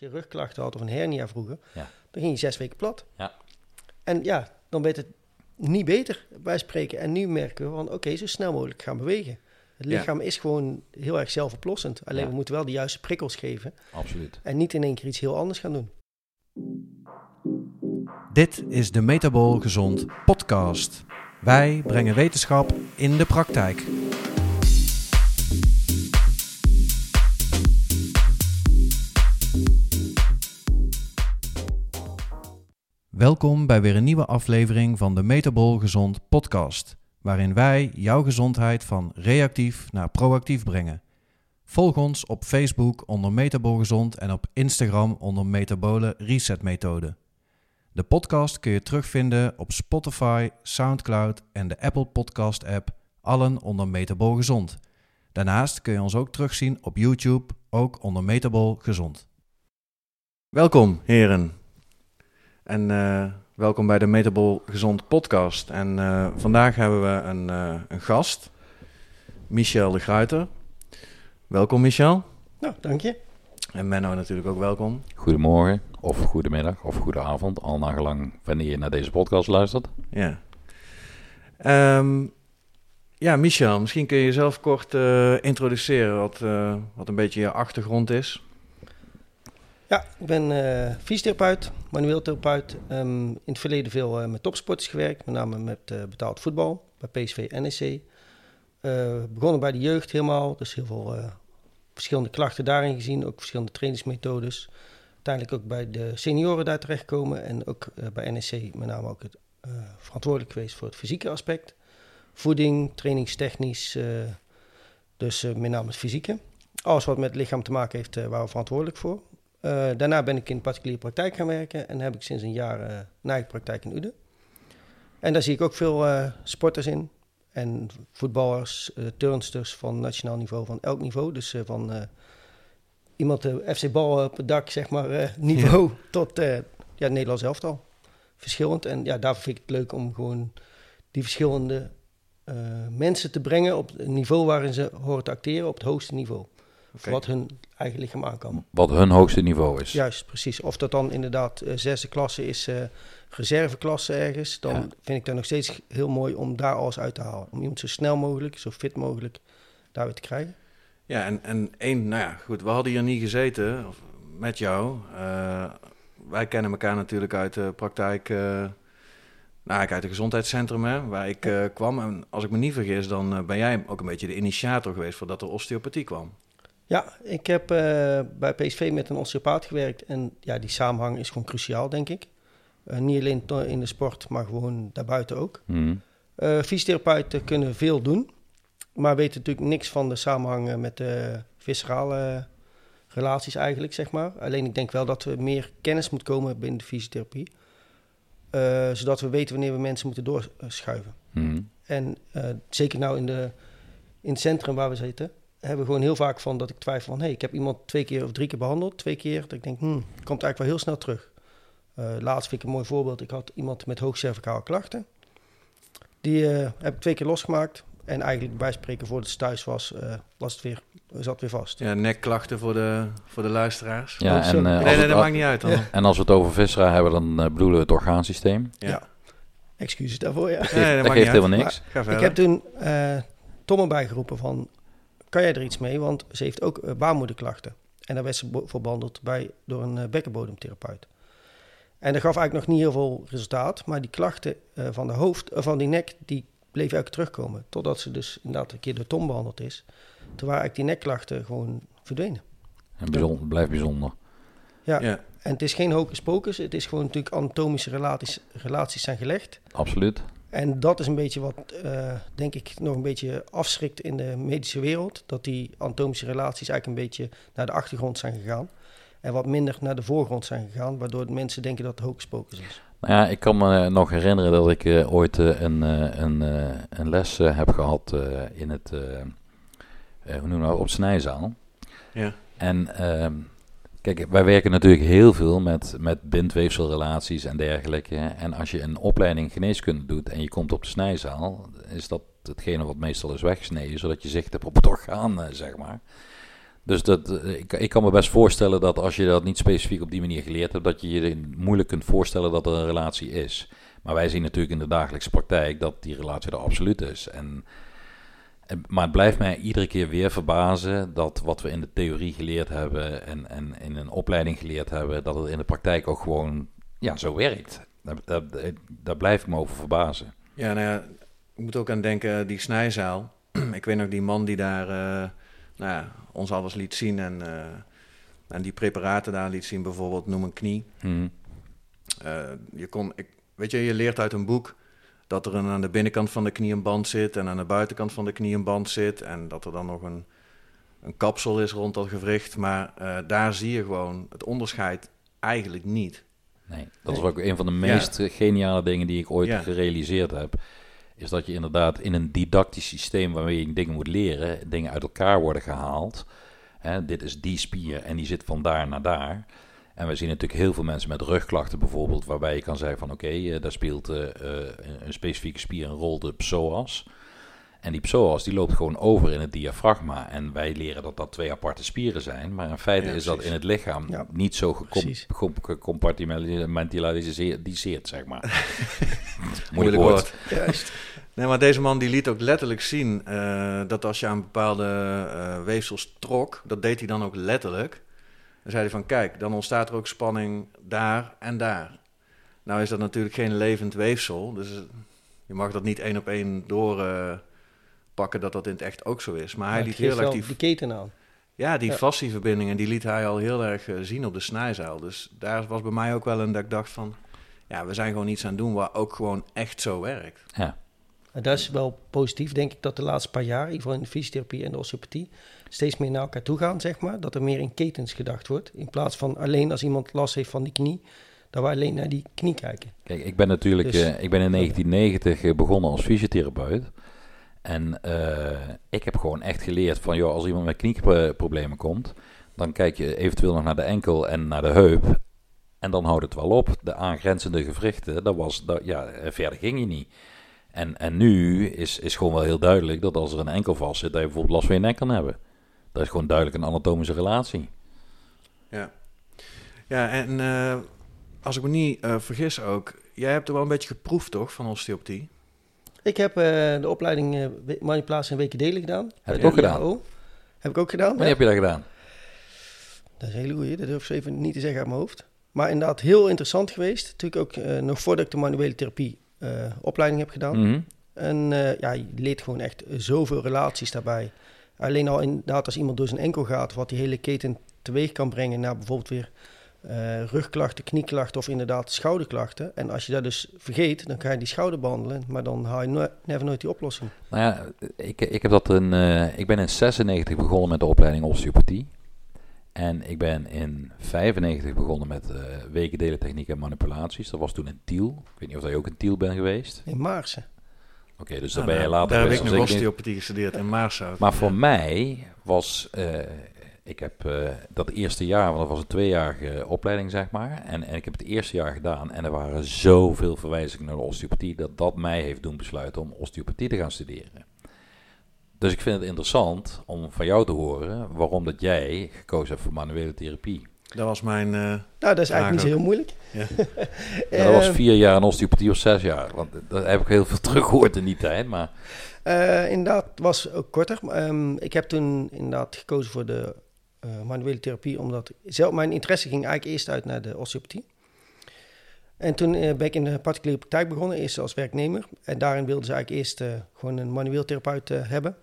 Als je rugklachten had of een hernia vroeger, Ja. dan ging je zes weken plat. Ja. En ja, dan werd het niet beter bij spreken. En nu merken we van, oké, zo snel mogelijk gaan bewegen. Het Ja. lichaam is gewoon heel erg zelfoplossend. Alleen Ja. we moeten wel de juiste prikkels geven. Absoluut. En niet in één keer iets heel anders gaan doen. Dit is de Metabol Gezond podcast. Wij brengen wetenschap in de praktijk. Welkom bij weer een nieuwe aflevering van de Metabol Gezond podcast, waarin wij jouw gezondheid van reactief naar proactief brengen. Volg ons op Facebook onder Metabol Gezond en op Instagram onder Metabole Reset Methode. De podcast kun je terugvinden op Spotify, SoundCloud en de Apple Podcast app, allen onder Metabol Gezond. Daarnaast kun je ons ook terugzien op YouTube, ook onder Metabol Gezond. Welkom, heren. En eh, welkom bij de Metabol Gezond podcast. En eh, vandaag hebben we een, eh, een gast, Michel de Gruiter. Welkom, Michel. Nou, dank je. En Menno natuurlijk ook welkom. Goedemorgen, of goedemiddag, of goedenavond. Al nagelang wanneer je naar deze podcast luistert. Ja. Ehm, ja, Michel, misschien kun je jezelf kort eh, introduceren wat, eh, wat een beetje je achtergrond is. Ja, ik ben eh fysiotherapeut, manueel therapeut. Ehm, in het verleden veel eh, met topsporters gewerkt, met name met eh, betaald voetbal bij PSV NEC. Begonnen bij de jeugd helemaal, dus heel veel verschillende klachten daarin gezien, ook verschillende trainingsmethodes. Uiteindelijk ook bij de senioren daar terechtgekomen en ook bij NEC met name ook het, verantwoordelijk geweest voor het fysieke aspect. Voeding, trainingstechnisch, dus met name het fysieke. Alles wat met het lichaam te maken heeft, waren we verantwoordelijk voor. Eh, daarna ben ik in de particuliere praktijk gaan werken en heb ik sinds een jaar een eigen praktijk in Uden. En daar zie ik ook veel eh, sporters in. En voetballers, turnsters van nationaal niveau, van elk niveau. Dus van iemand de FC Bal op het dak, zeg maar, niveau, tot eh ja, Nederlands elftal. Verschillend. En ja, daarvoor vind ik het leuk om gewoon die verschillende mensen te brengen op het niveau waarin ze horen te acteren, op het hoogste niveau. Wat hun eigen lichaam aan kan. Wat hun hoogste niveau is. Juist, precies. Of dat dan inderdaad eh, zesde klasse is, eh reserveklasse ergens, dan Ja. vind ik dat nog steeds heel mooi om daar alles uit te halen. Om iemand zo snel mogelijk, zo fit mogelijk daar weer te krijgen. Ja, en, en één, nou ja, goed, we hadden hier niet gezeten of, met jou. Eh, wij kennen elkaar natuurlijk uit de praktijk, eh, nou, eigenlijk uit het gezondheidscentrum hè, waar ik eh, kwam. En als ik me niet vergis, dan ben jij ook een beetje de initiator geweest voordat er osteopathie kwam. Ja, ik heb eh, bij PSV met een osteopaat gewerkt en ja, die samenhang is gewoon cruciaal, denk ik. Eh, niet alleen in de sport, maar gewoon daarbuiten ook. Mhm. Eh fysiotherapeuten kunnen veel doen, maar weten natuurlijk niks van de samenhang met de viscerale relaties eigenlijk, zeg maar. Alleen ik denk wel dat er meer kennis moet komen binnen de fysiotherapie, zodat we weten wanneer we mensen moeten doorschuiven. Mhm. En zeker nou in, de, in het centrum waar we zitten, hebben we gewoon heel vaak van dat ik twijfel van... hé, hey, ik heb iemand twee keer of drie keer behandeld, twee keer. Dat ik denk, hmm, komt eigenlijk wel heel snel terug. Eh, laatst vind ik een mooi voorbeeld. Ik had iemand met hoogcervicale klachten. Die eh, heb ik twee keer losgemaakt. En eigenlijk bij spreken voordat ze thuis was, eh, was het weer, zat weer vast. Ja, nekklachten voor de, voor de luisteraars. Ja, Oh, en, eh, Nee, als nee, het, dat maakt niet uit dan. Ja. En als we het over viscera hebben, dan bedoelen we het orgaansysteem. Ja. Excuses daarvoor, ja. Dat Nee, geeft, dat geeft niet helemaal uit. niks. Ik heb toen eh Tom erbij geroepen van, kan jij er iets mee? Want ze heeft ook eh, baarmoederklachten. En daar werd ze voor behandeld bij, door een eh, bekkenbodemtherapeut. En dat gaf eigenlijk nog niet heel veel resultaat. Maar die klachten eh, van de hoofd, van die nek, die bleven eigenlijk terugkomen. Totdat ze dus inderdaad een keer door Tom behandeld is. Toen waren eigenlijk die nekklachten gewoon verdwenen. En bijzonder, blijft bijzonder. Ja. Ja. En het is geen hocus pocus. Het is gewoon natuurlijk anatomische relaties, relaties zijn gelegd. Absoluut. En dat is een beetje wat, eh, denk ik, nog een beetje afschrikt in de medische wereld. Dat die anatomische relaties eigenlijk een beetje naar de achtergrond zijn gegaan. En wat minder naar de voorgrond zijn gegaan. Waardoor mensen denken dat het hocus pocus is. Nou ja, ik kan me nog herinneren dat ik eh, ooit eh, een, eh, een, eh, een les heb gehad eh, in het, hoe noemen we dat, op snijzaal. Ja. En ehm, kijk, wij werken natuurlijk heel veel met, met bindweefselrelaties en dergelijke. En als je een opleiding geneeskunde doet en je komt op de snijzaal, is dat hetgene wat meestal is weggesneden, zodat je zicht hebt op het orgaan, eh, zeg maar. Dus dat, eh, ik, ik kan me best voorstellen dat als je dat niet specifiek op die manier geleerd hebt, dat je je moeilijk kunt voorstellen dat er een relatie is. Maar wij zien natuurlijk in de dagelijkse praktijk dat die relatie er absoluut is. En, en, maar het blijft mij iedere keer weer verbazen dat wat we in de theorie geleerd hebben en, en in een opleiding geleerd hebben, dat het in de praktijk ook gewoon ja, zo werkt. Daar, daar, daar blijf ik me over verbazen. Ja, nou ja, ik moet ook aan denken, die snijzaal. ik weet nog die man die daar uh, nou ja, ons alles liet zien en, uh, en die preparaten daar liet zien, bijvoorbeeld noem een knie. Mhm. Uh, je kon, ik, weet je, je leert uit een boek dat er een, aan de binnenkant van de knie een band zit en aan de buitenkant van de knie een band zit en dat er dan nog een, een kapsel is rond dat gewricht. Maar daar zie je gewoon het onderscheid eigenlijk niet. Nee, dat is ook een van de meest ja. geniale dingen die ik ooit Ja. gerealiseerd heb. Is dat je inderdaad in een didactisch systeem waarmee je dingen moet leren, dingen uit elkaar worden gehaald. Hè, dit is die spier en die zit van daar naar daar. En we zien natuurlijk heel veel mensen met rugklachten bijvoorbeeld, waarbij je kan zeggen van oké, eh, daar speelt eh, eh, een specifieke spier een rol, de psoas. En die psoas die loopt gewoon over in het diafragma. En wij leren dat dat twee aparte spieren zijn. Maar in feite Ja, is dat in het lichaam Ja, niet zo gecompartimentaliseerd, zeg maar. Moeilijk woord. Juist. Nee, maar deze man die liet ook letterlijk zien dat als je aan bepaalde eh, weefsels trok, dat deed hij dan ook letterlijk. Dan zei hij van kijk, dan ontstaat er ook spanning daar en daar. Nou is dat natuurlijk geen levend weefsel, dus eh, je mag dat niet één op één doorpakken dat dat in het echt ook zo is. Maar hij liet heel erg die, die keten aan. ja, die Ja. fascieverbindingen, die liet hij al heel erg eh, zien op de snijzaal. Dus daar was bij mij ook wel een dat ik dacht van, ja, we zijn gewoon iets aan het doen waar ook gewoon echt zo werkt. Ja. En dat is wel positief, denk ik, dat de laatste paar jaar, in de fysiotherapie en de osteopathie, steeds meer naar elkaar toe gaan, zeg maar. Dat er meer in ketens gedacht wordt. In plaats van alleen als iemand last heeft van die knie, dat we alleen naar die knie kijken. Kijk, ik ben natuurlijk Dus- eh, ik ben in 1990 eh, begonnen als fysiotherapeut. En eh, ik heb gewoon echt geleerd van, joh, als iemand met knieproblemen komt, dan kijk je eventueel nog naar de enkel en naar de heup. En dan houdt het wel op. De aangrenzende gewrichten, dat was, dat, ja, verder ging je niet. En, en nu is, is gewoon wel heel duidelijk dat als er een enkel vast zit, dat je bijvoorbeeld last van je nek kan hebben. Dat is gewoon duidelijk een anatomische relatie. Ja, ja en eh, als ik me niet eh, vergis ook, jij hebt er wel een beetje geproefd toch, van osteopathie? Ik heb eh, de opleiding eh, we- manipulatie en wekendelen gedaan. bij ik ook gedaan. IAO. Heb ik ook gedaan. Wanneer ja. heb je dat gedaan? Dat is een hele goeie, dat durf ik even niet te zeggen uit mijn hoofd. Maar inderdaad heel interessant geweest. Natuurlijk ook eh, nog voordat ik de manuele therapie opleiding heb gedaan. Mhm. En eh, ja, je leert gewoon echt zoveel relaties daarbij. Alleen al inderdaad als iemand door zijn enkel gaat, wat die hele keten teweeg kan brengen naar bijvoorbeeld weer eh, rugklachten, knieklachten of inderdaad schouderklachten. En als je dat dus vergeet, dan ga je die schouder behandelen, maar dan haal je no never nooit die oplossing. Nou ja, ik, ik, heb dat eh, ik ben in 96 begonnen met de opleiding osteopathie. En ik ben in 95 begonnen met eh wekendelen techniek en manipulaties. Dat was toen in Tiel. Ik weet niet of jij ook in Tiel bent geweest. In Maarsen. Oké, dus daar Nou, ben je later Daar heb ik geweest nog als ik niet. osteopathie gestudeerd in Maarschouw. Maar voor mij was, eh, ik heb eh, dat eerste jaar, want dat was een tweejarige opleiding zeg maar. En, en ik heb het eerste jaar gedaan en er waren zoveel verwijzingen naar de osteopathie, dat dat mij heeft doen besluiten om osteopathie te gaan studeren. Dus ik vind het interessant om van jou te horen waarom dat jij gekozen hebt voor manuele therapie. Dat was mijn... eh, Nou, dat is eigenlijk niet zo ook. heel moeilijk. Ja. Ja, dat was Eh, vier jaar een osteopathie of zes jaar, want daar heb ik heel veel teruggehoord in die tijd. Maar Eh, inderdaad, het was ook korter. Ehm, ik heb toen inderdaad gekozen voor de eh, manuele therapie, omdat zelf, mijn interesse ging eigenlijk eerst uit naar de osteopathie. En toen eh, ben ik in de particuliere praktijk begonnen, eerst als werknemer. En daarin wilden ze eigenlijk eerst eh, gewoon een manueel therapeut eh, hebben.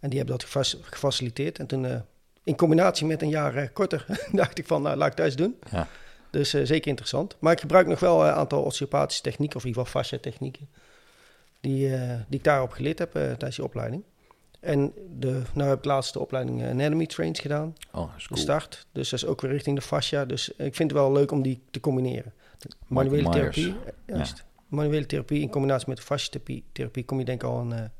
En die hebben dat gefaciliteerd. En toen, eh, in combinatie met een jaar eh, korter, dacht ik van, nou, laat ik thuis doen. Ja. Dus eh, zeker interessant. Maar ik gebruik nog wel een aantal osteopathische technieken, of in ieder geval fascia technieken die, die ik daarop geleerd heb tijdens die opleiding. En de, nou heb ik laatst de opleiding Anatomy Trains gedaan, oh, dat is de cool. start. Dus dat is ook weer richting de fascia. Dus ik vind het wel leuk om die te combineren. Manuele therapie, juist. Manuele therapie in combinatie met de therapie kom je denk ik al een,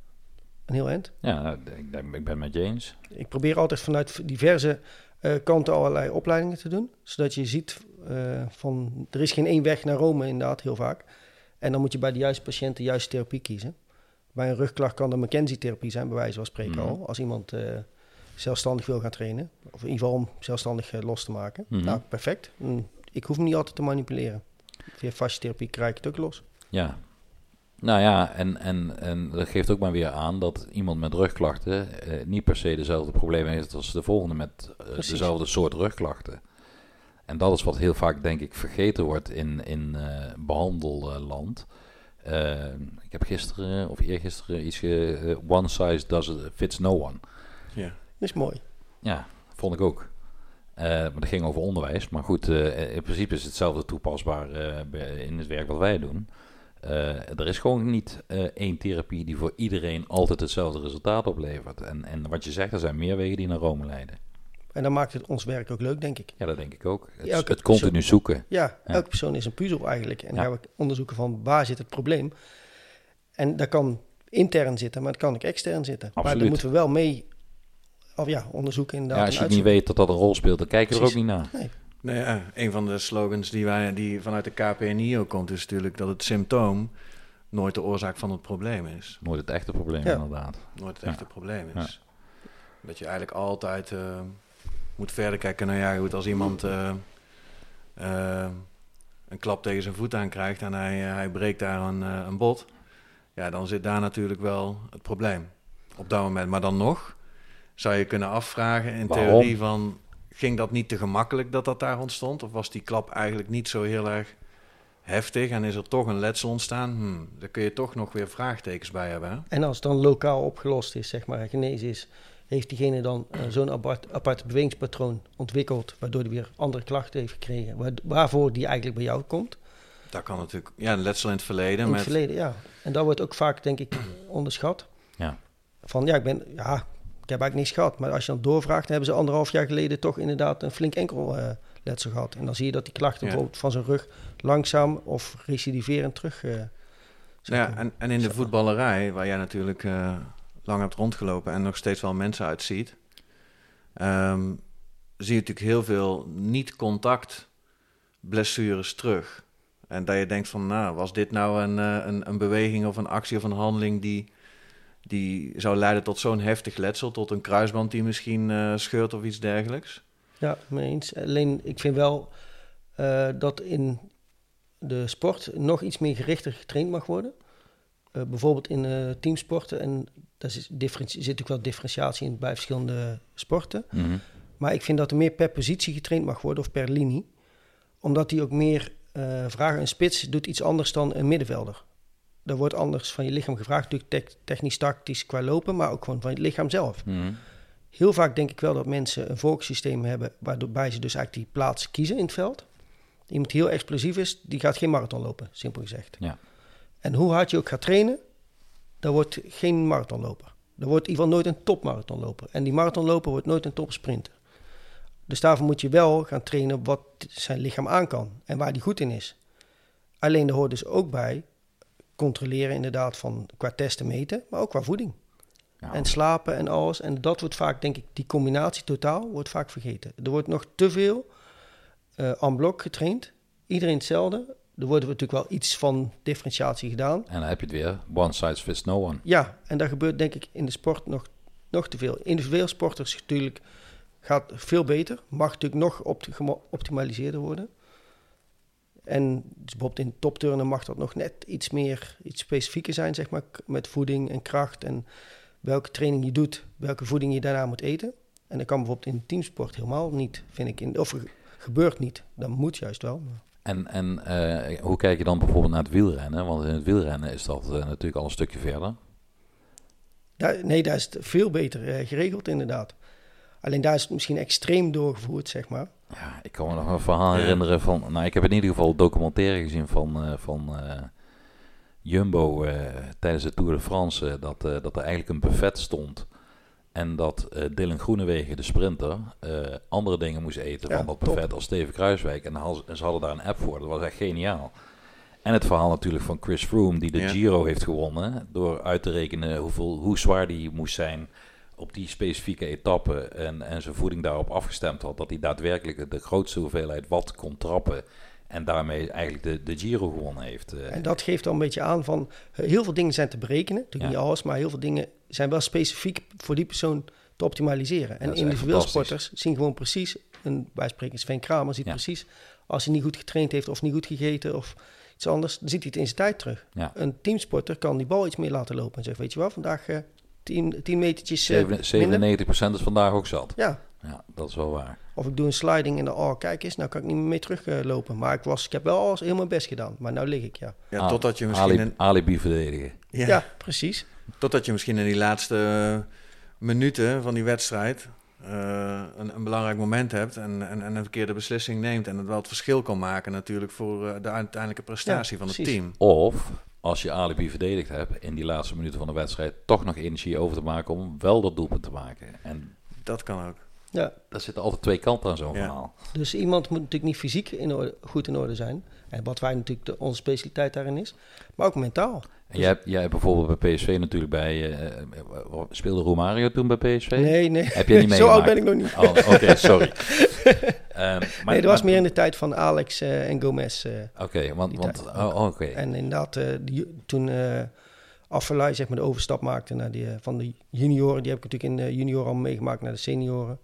een heel eind. Ja, ik, ik ben met je eens. Ik probeer altijd vanuit diverse eh, kanten allerlei opleidingen te doen. Zodat je ziet eh, van er is geen één weg naar Rome inderdaad, heel vaak. En dan moet je bij de juiste patiënt de juiste therapie kiezen. Bij een rugklacht kan de McKenzie-therapie zijn, bij wijze van spreken Mhm. al. Als iemand eh, zelfstandig wil gaan trainen. Of in ieder geval om zelfstandig los te maken. Mhm. Nou, perfect. Mm, Ik hoef me niet altijd te manipuleren. Via fascietherapie krijg ik het ook los. Ja. Nou ja, en, en, en dat geeft ook maar weer aan dat iemand met rugklachten eh, niet per se dezelfde problemen heeft als de volgende met eh, dezelfde soort rugklachten. En dat is wat heel vaak, denk ik, vergeten wordt in, in eh, behandelland. Eh, ik heb gisteren of eergisteren iets ge, one size does fits no one. Ja. Dat is mooi. Ja, vond ik ook. Eh, maar dat ging over onderwijs. Maar goed, eh, in principe is hetzelfde toepasbaar eh, in het werk wat wij doen. Eh, er is gewoon niet eh, één therapie die voor iedereen altijd hetzelfde resultaat oplevert. En, en wat je zegt, er zijn meer wegen die naar Rome leiden. En dan maakt het ons werk ook leuk, denk ik. Ja, dat denk ik ook. Het, het continu persoon- zoeken. Ja, Ja. elke persoon is een puzzel eigenlijk. En dan Ja. gaan we onderzoeken van waar zit het probleem. En dat kan intern zitten, maar dat kan ook extern zitten. Maar Absoluut. dan moeten we wel mee of ja, onderzoeken Ja, als je niet weet dat dat een rol speelt, dan kijk je er ook niet naar. Nee, ja, een van de slogans die, wij, die vanuit de KPNI ook komt, is natuurlijk dat het symptoom nooit de oorzaak van het probleem is. Nooit het echte probleem, Ja. inderdaad. Nooit het Ja. echte probleem is. Dat je eigenlijk altijd eh, moet verder kijken naar, ja goed, als iemand eh, eh, een klap tegen zijn voet aan krijgt en hij, hij breekt daar een, een bot, ja, dan zit daar natuurlijk wel het probleem op dat moment. Maar dan nog zou je kunnen afvragen in Waarom? theorie van, ging dat niet te gemakkelijk dat dat daar ontstond? Of was die klap eigenlijk niet zo heel erg heftig en is er toch een letsel ontstaan? Hm, daar kun je toch nog weer vraagtekens bij hebben. Hè? En als het dan lokaal opgelost is, zeg maar, en genezen is, heeft diegene dan eh, zo'n apart, apart bewegingspatroon ontwikkeld, waardoor hij weer andere klachten heeft gekregen, waar- waarvoor die eigenlijk bij jou komt. Dat kan natuurlijk, ja, een letsel in het verleden. In met, het verleden, ja. En dat wordt ook vaak, denk ik, onderschat. Ja. Van ja, ik ben, ja, heb eigenlijk niks gehad. Maar als je dan doorvraagt, dan hebben ze anderhalf jaar geleden toch inderdaad een flink enkel eh, letsel gehad. En dan zie je dat die klachten Ja. bijvoorbeeld van zijn rug langzaam of recidiverend terug. zijn ja, en, en in de voetballerij, waar jij natuurlijk eh, lang hebt rondgelopen en nog steeds wel mensen uitziet, ehm, zie je natuurlijk heel veel niet-contact blessures terug. En dat je denkt van, nou, was dit nou een, een, een beweging of een actie of een handeling die, die zou leiden tot zo'n heftig letsel, tot een kruisband die misschien eh, scheurt of iets dergelijks? Ja, mee eens. Alleen ik vind wel eh, dat in de sport nog iets meer gerichter getraind mag worden. Eh, bijvoorbeeld in teamsporten. En daar zit natuurlijk wel differentiatie in bij verschillende sporten. Mhm. Maar ik vind dat er meer per positie getraind mag worden of per linie. Omdat die ook meer vragen. Een spits doet iets anders dan een middenvelder. Er wordt anders van je lichaam gevraagd. Natuurlijk te- technisch, tactisch qua lopen, maar ook gewoon van het lichaam zelf. Mhm. Heel vaak denk ik wel dat mensen een volkssysteem hebben waarbij ze dus eigenlijk die plaats kiezen in het veld. Iemand die heel explosief is, die gaat geen marathon lopen, simpel gezegd. Ja. En hoe hard je ook gaat trainen, dat wordt geen marathonloper. Er wordt in ieder geval nooit een topmarathonloper. En die marathonloper wordt nooit een topsprinter. Dus daarvoor moet je wel gaan trainen wat zijn lichaam aan kan en waar die goed in is. Alleen er hoort dus ook bij controleren inderdaad van qua testen meten, maar ook qua voeding. Ja, En slapen en alles. En dat wordt vaak, denk ik, die combinatie totaal wordt vaak vergeten. Er wordt nog te veel eh en blok getraind. Iedereen hetzelfde. Er wordt natuurlijk wel iets van differentiatie gedaan. En dan heb je het weer. One size fits no one. Ja, en dat gebeurt denk ik in de sport nog, nog te veel. Individueel sporters natuurlijk gaat veel beter. Mag natuurlijk nog opt- geoptimaliseerder worden. En dus bijvoorbeeld in topturnen mag dat nog net iets meer, iets specifieker zijn, zeg maar, met voeding en kracht en welke training je doet, welke voeding je daarna moet eten. En dat kan bijvoorbeeld in teamsport helemaal niet, vind ik. In, of ge- gebeurt niet, dat moet juist wel. maar- En, en eh, hoe kijk je dan bijvoorbeeld naar het wielrennen? Want in het wielrennen is dat eh, natuurlijk al een stukje verder. Daar, nee, daar is het veel beter eh, geregeld inderdaad. Alleen daar is het misschien extreem doorgevoerd, zeg maar. Ja, ik kan me nog een verhaal herinneren van... Nou, ik heb in ieder geval een documentaire gezien van, eh, van eh, Jumbo eh, tijdens de Tour de France. dat, eh, dat er eigenlijk een buffet stond. En dat eh Dylan Groenewegen, de sprinter, eh, andere dingen moest eten Ja, van dat top. buffet als Steven Kruiswijk. En, dan ze- en ze hadden daar een app voor. Dat was echt geniaal. En het verhaal natuurlijk van Chris Froome, die de Ja. Giro heeft gewonnen. Door uit te rekenen hoeveel, hoe zwaar die moest zijn op die specifieke etappe. En, en zijn voeding daarop afgestemd had. Dat hij daadwerkelijk de grootste hoeveelheid wat kon trappen. En daarmee eigenlijk de, de Giro gewonnen heeft. eh. En dat geeft al een beetje aan van... eh, heel veel dingen zijn te berekenen. Natuurlijk Ja. niet alles, maar heel veel dingen zijn wel specifiek voor die persoon te optimaliseren. En individueel sporters zien gewoon precies, een, wij spreken Sven Kramer, ziet Ja. precies als hij niet goed getraind heeft of niet goed gegeten of iets anders, dan ziet hij het in zijn tijd terug. Ja. Een teamsporter kan die bal iets meer laten lopen en zegt, weet je wel, vandaag eh 10, 10 metertjes eh, Zeven- minder. 97% is vandaag ook zat. Ja, Ja, dat is wel waar. of ik doe een sliding en dan, oh kijk eens, nou kan ik niet meer mee teruglopen. maar ik, was, ik heb wel alles heel mijn best gedaan, maar nou lig ik, ja. Ja, totdat je misschien... Ali- in- alibi verdedigen. ja, Ja, precies. Totdat je misschien in die laatste eh, minuten van die wedstrijd... eh, een, een belangrijk moment hebt en, en, en een verkeerde beslissing neemt... en het wel het verschil kan maken natuurlijk voor eh, de uiteindelijke prestatie Ja, van het precies. team. Of, als je alibi verdedigd hebt, in die laatste minuten van de wedstrijd toch nog energie over te maken om wel dat doelpunt te maken. En Dat kan ook. Ja, daar zitten altijd twee kanten aan zo'n Ja. verhaal. Dus iemand moet natuurlijk niet fysiek in orde, goed in orde zijn. En wat wij natuurlijk de, onze specialiteit daarin is. Maar ook mentaal. En jij, hebt- jij hebt bijvoorbeeld bij PSV natuurlijk bij... eh, eh, speelde Romario toen bij PSV? Nee, nee. Heb je niet Zo oud meegemaakt? ben ik nog niet. Oh, oké, sorry. Ehm, maar- nee, dat was meer in de tijd van Alex eh, en Gomez. eh. Oké, want... want oh, oké. En inderdaad, eh, die, toen Affelay zeg maar de overstap maakte naar die, van de junioren. Die heb ik natuurlijk in de junioren al meegemaakt naar de senioren.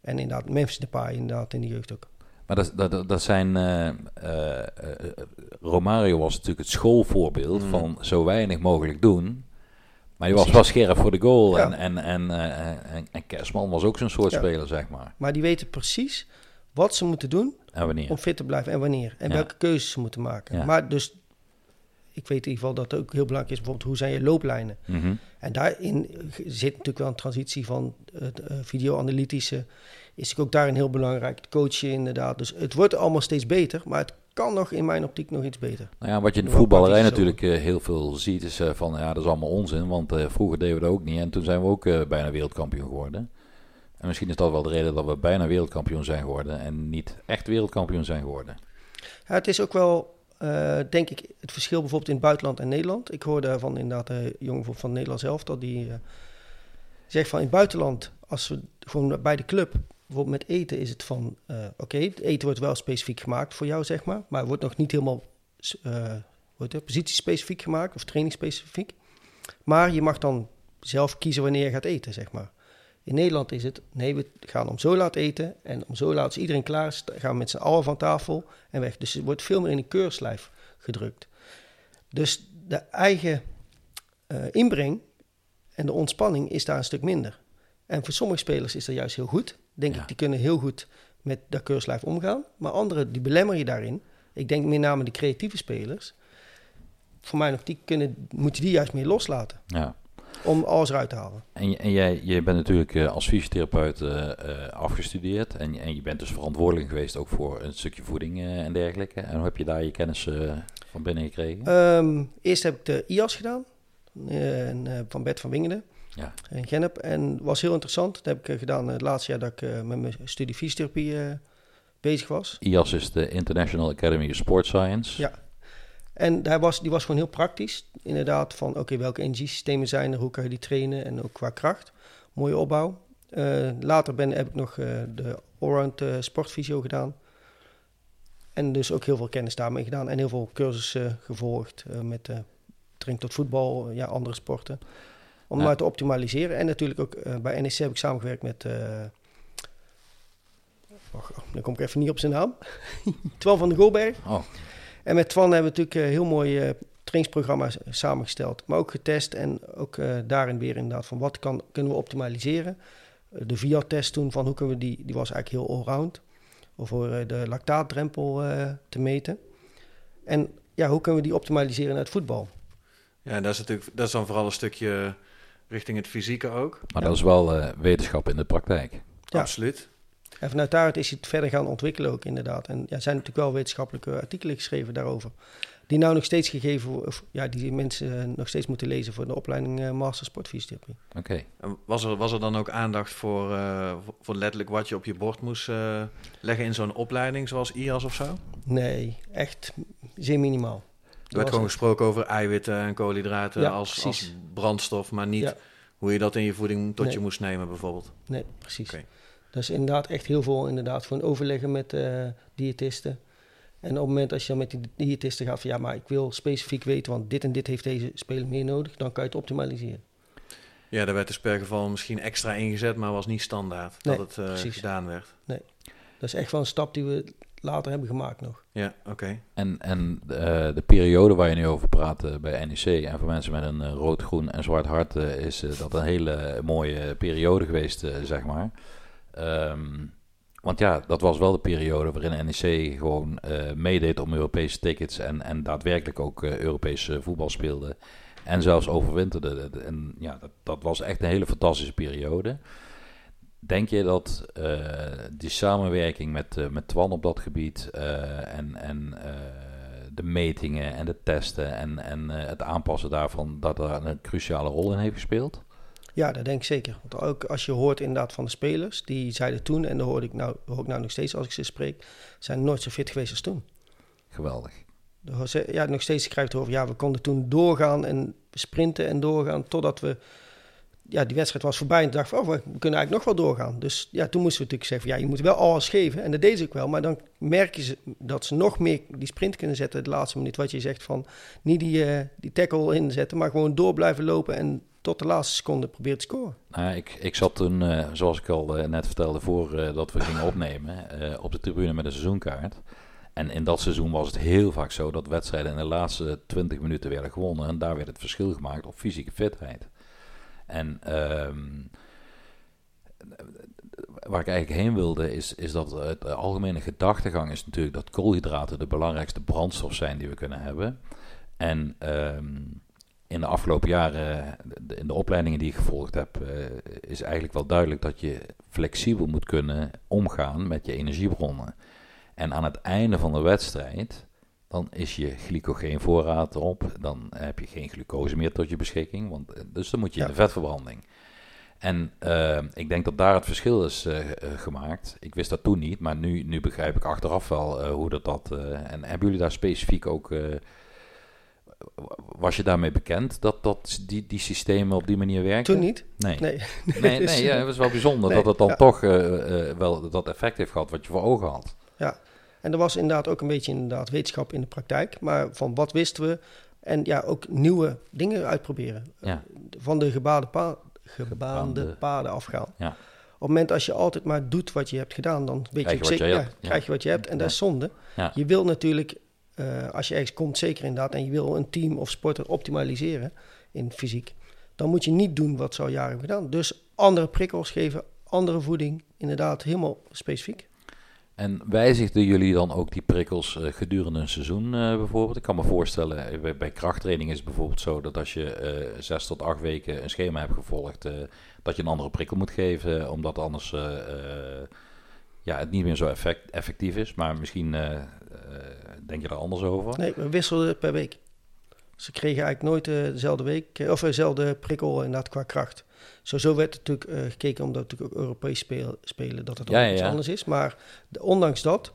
En inderdaad, Memphis Depay inderdaad in de jeugd ook. Maar dat, dat, dat- zijn... Romario was natuurlijk het schoolvoorbeeld Mm. van zo weinig mogelijk doen. Maar die was wel scherp voor de goal. Ja. En, en, en, en, en Kerstman was ook zo'n soort Ja. speler, zeg maar. Maar die weten precies wat ze moeten doen En wanneer? om fit te blijven en wanneer. En Ja. welke keuzes ze moeten maken. Ja. Maar dus, ik weet in ieder geval dat het ook heel belangrijk is. Bijvoorbeeld, hoe zijn je looplijnen? Mhm. En daarin zit natuurlijk wel een transitie van het eh, videoanalytische. Is natuurlijk ook daarin heel belangrijk. Het coachen inderdaad. Dus het wordt allemaal steeds beter. Maar het kan nog in mijn optiek nog iets beter. Nou ja, wat je in de voetballerij natuurlijk eh, heel veel ziet, is eh, van ja, dat is allemaal onzin. Want vroeger deden we dat ook niet. En toen zijn we ook bijna wereldkampioen geworden. En misschien is dat wel de reden dat we bijna wereldkampioen zijn geworden. En niet echt wereldkampioen zijn geworden. Ja, het is ook wel, eh, denk ik, het verschil bijvoorbeeld in het buitenland en Nederland. Ik hoorde van inderdaad een jongen van het Nederlands elftal die eh, zegt van in het buitenland, als we gewoon bij de club, bijvoorbeeld met eten is het van, eh, oké, het eten wordt wel specifiek gemaakt voor jou, zeg maar. Maar wordt nog niet helemaal eh wordt het, positiespecifiek gemaakt of trainingsspecifiek. Maar je mag dan zelf kiezen wanneer je gaat eten, zeg maar. In Nederland is het, nee, we gaan om zo laat eten. En om zo laat, als iedereen klaar is, gaan we met z'n allen van tafel en weg. Dus het wordt veel meer in een keurslijf gedrukt. Dus de eigen eh, inbreng en de ontspanning is daar een stuk minder. En voor sommige spelers is dat juist heel goed. Denk Ja. ik, die kunnen heel goed met dat keurslijf omgaan. Maar anderen, die belemmeren je daarin. Ik denk met name de creatieve spelers. Voor mij nog, die kunnen, moet je die juist meer loslaten. Ja. Om alles eruit te halen. En, en jij, jij bent natuurlijk eh, als fysiotherapeut eh, eh, afgestudeerd. En, en je bent dus verantwoordelijk geweest ook voor een stukje voeding en dergelijke. En hoe heb je daar je kennis van binnen gekregen? Ehm, eerst heb ik de IAS gedaan. en, van Bert van Wingeren. ja. in Gennep. En was heel interessant. Dat heb ik gedaan het laatste jaar dat ik met mijn studie fysiotherapie bezig was. IAS is de International Academy of Sport Science. Ja. En daar was, die was gewoon heel praktisch. Inderdaad, van oké, welke energiesystemen zijn er? Hoe kan je die trainen? En ook qua kracht. Mooie opbouw. Eh, later ben, heb ik nog eh, de Allround eh sportfysio gedaan. En dus ook heel veel kennis daarmee gedaan. En heel veel cursussen gevolgd met training tot voetbal, ja, andere sporten. Om Ja. maar te optimaliseren. En natuurlijk ook bij NEC heb ik samengewerkt met... wacht, oh, dan kom ik even niet op zijn naam. Twan van de Goolberg. Oh, En met Twan hebben we natuurlijk een heel mooi eh, trainingsprogramma s- samengesteld. Maar ook getest en ook eh, daarin weer inderdaad van wat kan, kunnen we optimaliseren. Eh, de VIA-test toen van hoe kunnen we die, die was eigenlijk heel allround. Of voor eh, de lactaatdrempel eh, te meten. En ja, hoe kunnen we die optimaliseren naar het voetbal? Ja, dat is natuurlijk dat is dan vooral een stukje richting het fysieke ook. maar dat is wel eh, wetenschap in de praktijk. Ja. Absoluut. En vanuit daaruit is hij het verder gaan ontwikkelen ook inderdaad. En ja, er zijn natuurlijk wel wetenschappelijke artikelen geschreven daarover. Die nou nog steeds gegeven worden, of ja, die mensen eh, nog steeds moeten lezen voor de opleiding eh, Master Sportfysiotherapie. Oké. En Was er, was er dan ook aandacht voor, eh, voor- letterlijk wat je op je bord moest eh, leggen in zo'n opleiding zoals IAS of zo? Er Nee, echt zeer minimaal. werd gewoon gesproken over eiwitten en koolhydraten Ja, als, als brandstof, maar niet Ja. hoe je dat in je voeding tot Nee. je moest nemen bijvoorbeeld. Nee, precies. Oké. Dus inderdaad echt heel veel inderdaad gewoon overleggen met eh diëtisten. En op het moment als je dan met die diëtisten gaat van ja, maar ik wil specifiek weten, want dit en dit heeft deze speler meer nodig, dan kan je het optimaliseren. Ja, daar werd dus per geval misschien extra ingezet, maar was niet standaard Nee, dat het eh, precies. gedaan werd. Dat is echt wel een stap die we later hebben gemaakt nog. Ja, oké. En, en eh, de periode waar je nu over praat bij NEC, en voor mensen met een rood, groen en zwart hart, eh, is dat een hele mooie periode geweest, zeg maar. Ehm, want ja, dat was wel de periode waarin NEC gewoon eh, meedeed om Europese tickets en, en daadwerkelijk ook eh Europese voetbal speelde. En zelfs overwinterde. En ja, dat, dat was echt een hele fantastische periode. Denk je dat eh, die samenwerking met, eh, met Twan op dat gebied eh, en, en eh, de metingen en de testen en, en eh, het aanpassen daarvan, dat daar een cruciale rol in heeft gespeeld? Ja, dat denk ik zeker. Want ook als je hoort inderdaad van de spelers, die zeiden toen, en dat hoor ik nou, hoor ik nou nog steeds als ik ze spreek, zijn nooit zo fit geweest als toen. Geweldig. Ja, nog steeds krijgt het over, ja, we konden toen doorgaan en sprinten en doorgaan totdat we, ja, die wedstrijd was voorbij en dachten we, oh, we kunnen eigenlijk nog wel doorgaan. Dus ja, toen moesten we natuurlijk zeggen, van, ja, je moet wel alles geven. En dat deden ze ook wel, maar dan merk je dat ze nog meer die sprint kunnen zetten de laatste minuut. Wat je zegt van, niet die, eh, die tackle inzetten, maar gewoon door blijven lopen en tot de laatste seconde proberen te scoren. Nou, ik, ik zat toen, eh, zoals ik al eh, net vertelde, voor eh, dat we gingen opnemen, op de tribune met een seizoenkaart. En in dat seizoen was het heel vaak zo dat wedstrijden in de laatste 20 minuten werden gewonnen. En daar werd het verschil gemaakt op fysieke fitheid. En ehm, waar ik eigenlijk heen wilde, is, is dat het algemene gedachtegang is natuurlijk dat koolhydraten de belangrijkste brandstof zijn die we kunnen hebben. En ehm, in de afgelopen jaren, in de opleidingen die ik gevolgd heb, eh, is eigenlijk wel duidelijk dat je flexibel moet kunnen omgaan met je energiebronnen. En aan het einde van de wedstrijd, dan is je glycogeenvoorraad erop. Dan heb je geen glucose meer tot je beschikking. Want, eh, dus dan moet je in de vetverbranding. En eh, ik denk dat daar het verschil is gemaakt. Ik wist dat toen niet, maar nu, nu begrijp ik achteraf wel hoe dat dat... en hebben jullie daar specifiek ook... was je daarmee bekend dat, dat die, die systemen op die manier werken? Toen niet. Nee. Nee. Nee, Dus, nee ja, het was wel bijzonder nee, dat het dan ja. toch eh, eh, wel dat effect heeft gehad wat je voor ogen had. En er was inderdaad ook een beetje inderdaad wetenschap in de praktijk. Maar van wat wisten we? En ja, ook nieuwe dingen uitproberen. Ja. Van de gebaande, pa gebaande paden afgaan. Ja. Op het moment als je altijd maar doet wat je hebt gedaan, dan weet Krijg je je zeker, ja. Ja. krijg je wat je hebt. En dat is zonde. Ja. Je wil natuurlijk, eh, als je ergens komt, zeker inderdaad, en je wil een team of sporter optimaliseren in fysiek, dan moet je niet doen wat ze al jaren hebben gedaan. Dus andere prikkels geven, andere voeding, inderdaad helemaal specifiek. En wijzigden jullie dan ook die prikkels eh, gedurende een seizoen eh, bijvoorbeeld? Ik kan me voorstellen, bij, krachttraining is het bijvoorbeeld zo dat als je zes tot acht weken een schema hebt gevolgd, dat je een andere prikkel moet geven, omdat anders ja, het niet meer zo effect, effectief is. Maar misschien denk je er anders over? Nee, we wisselden per week. Ze kregen eigenlijk nooit eh, dezelfde week, eh, of dezelfde prikkel inderdaad qua kracht. Sowieso werd natuurlijk eh, gekeken, omdat het natuurlijk ook Europees speel, spelen, dat het Ja, ook ja, iets ja. anders is. Maar de- ondanks dat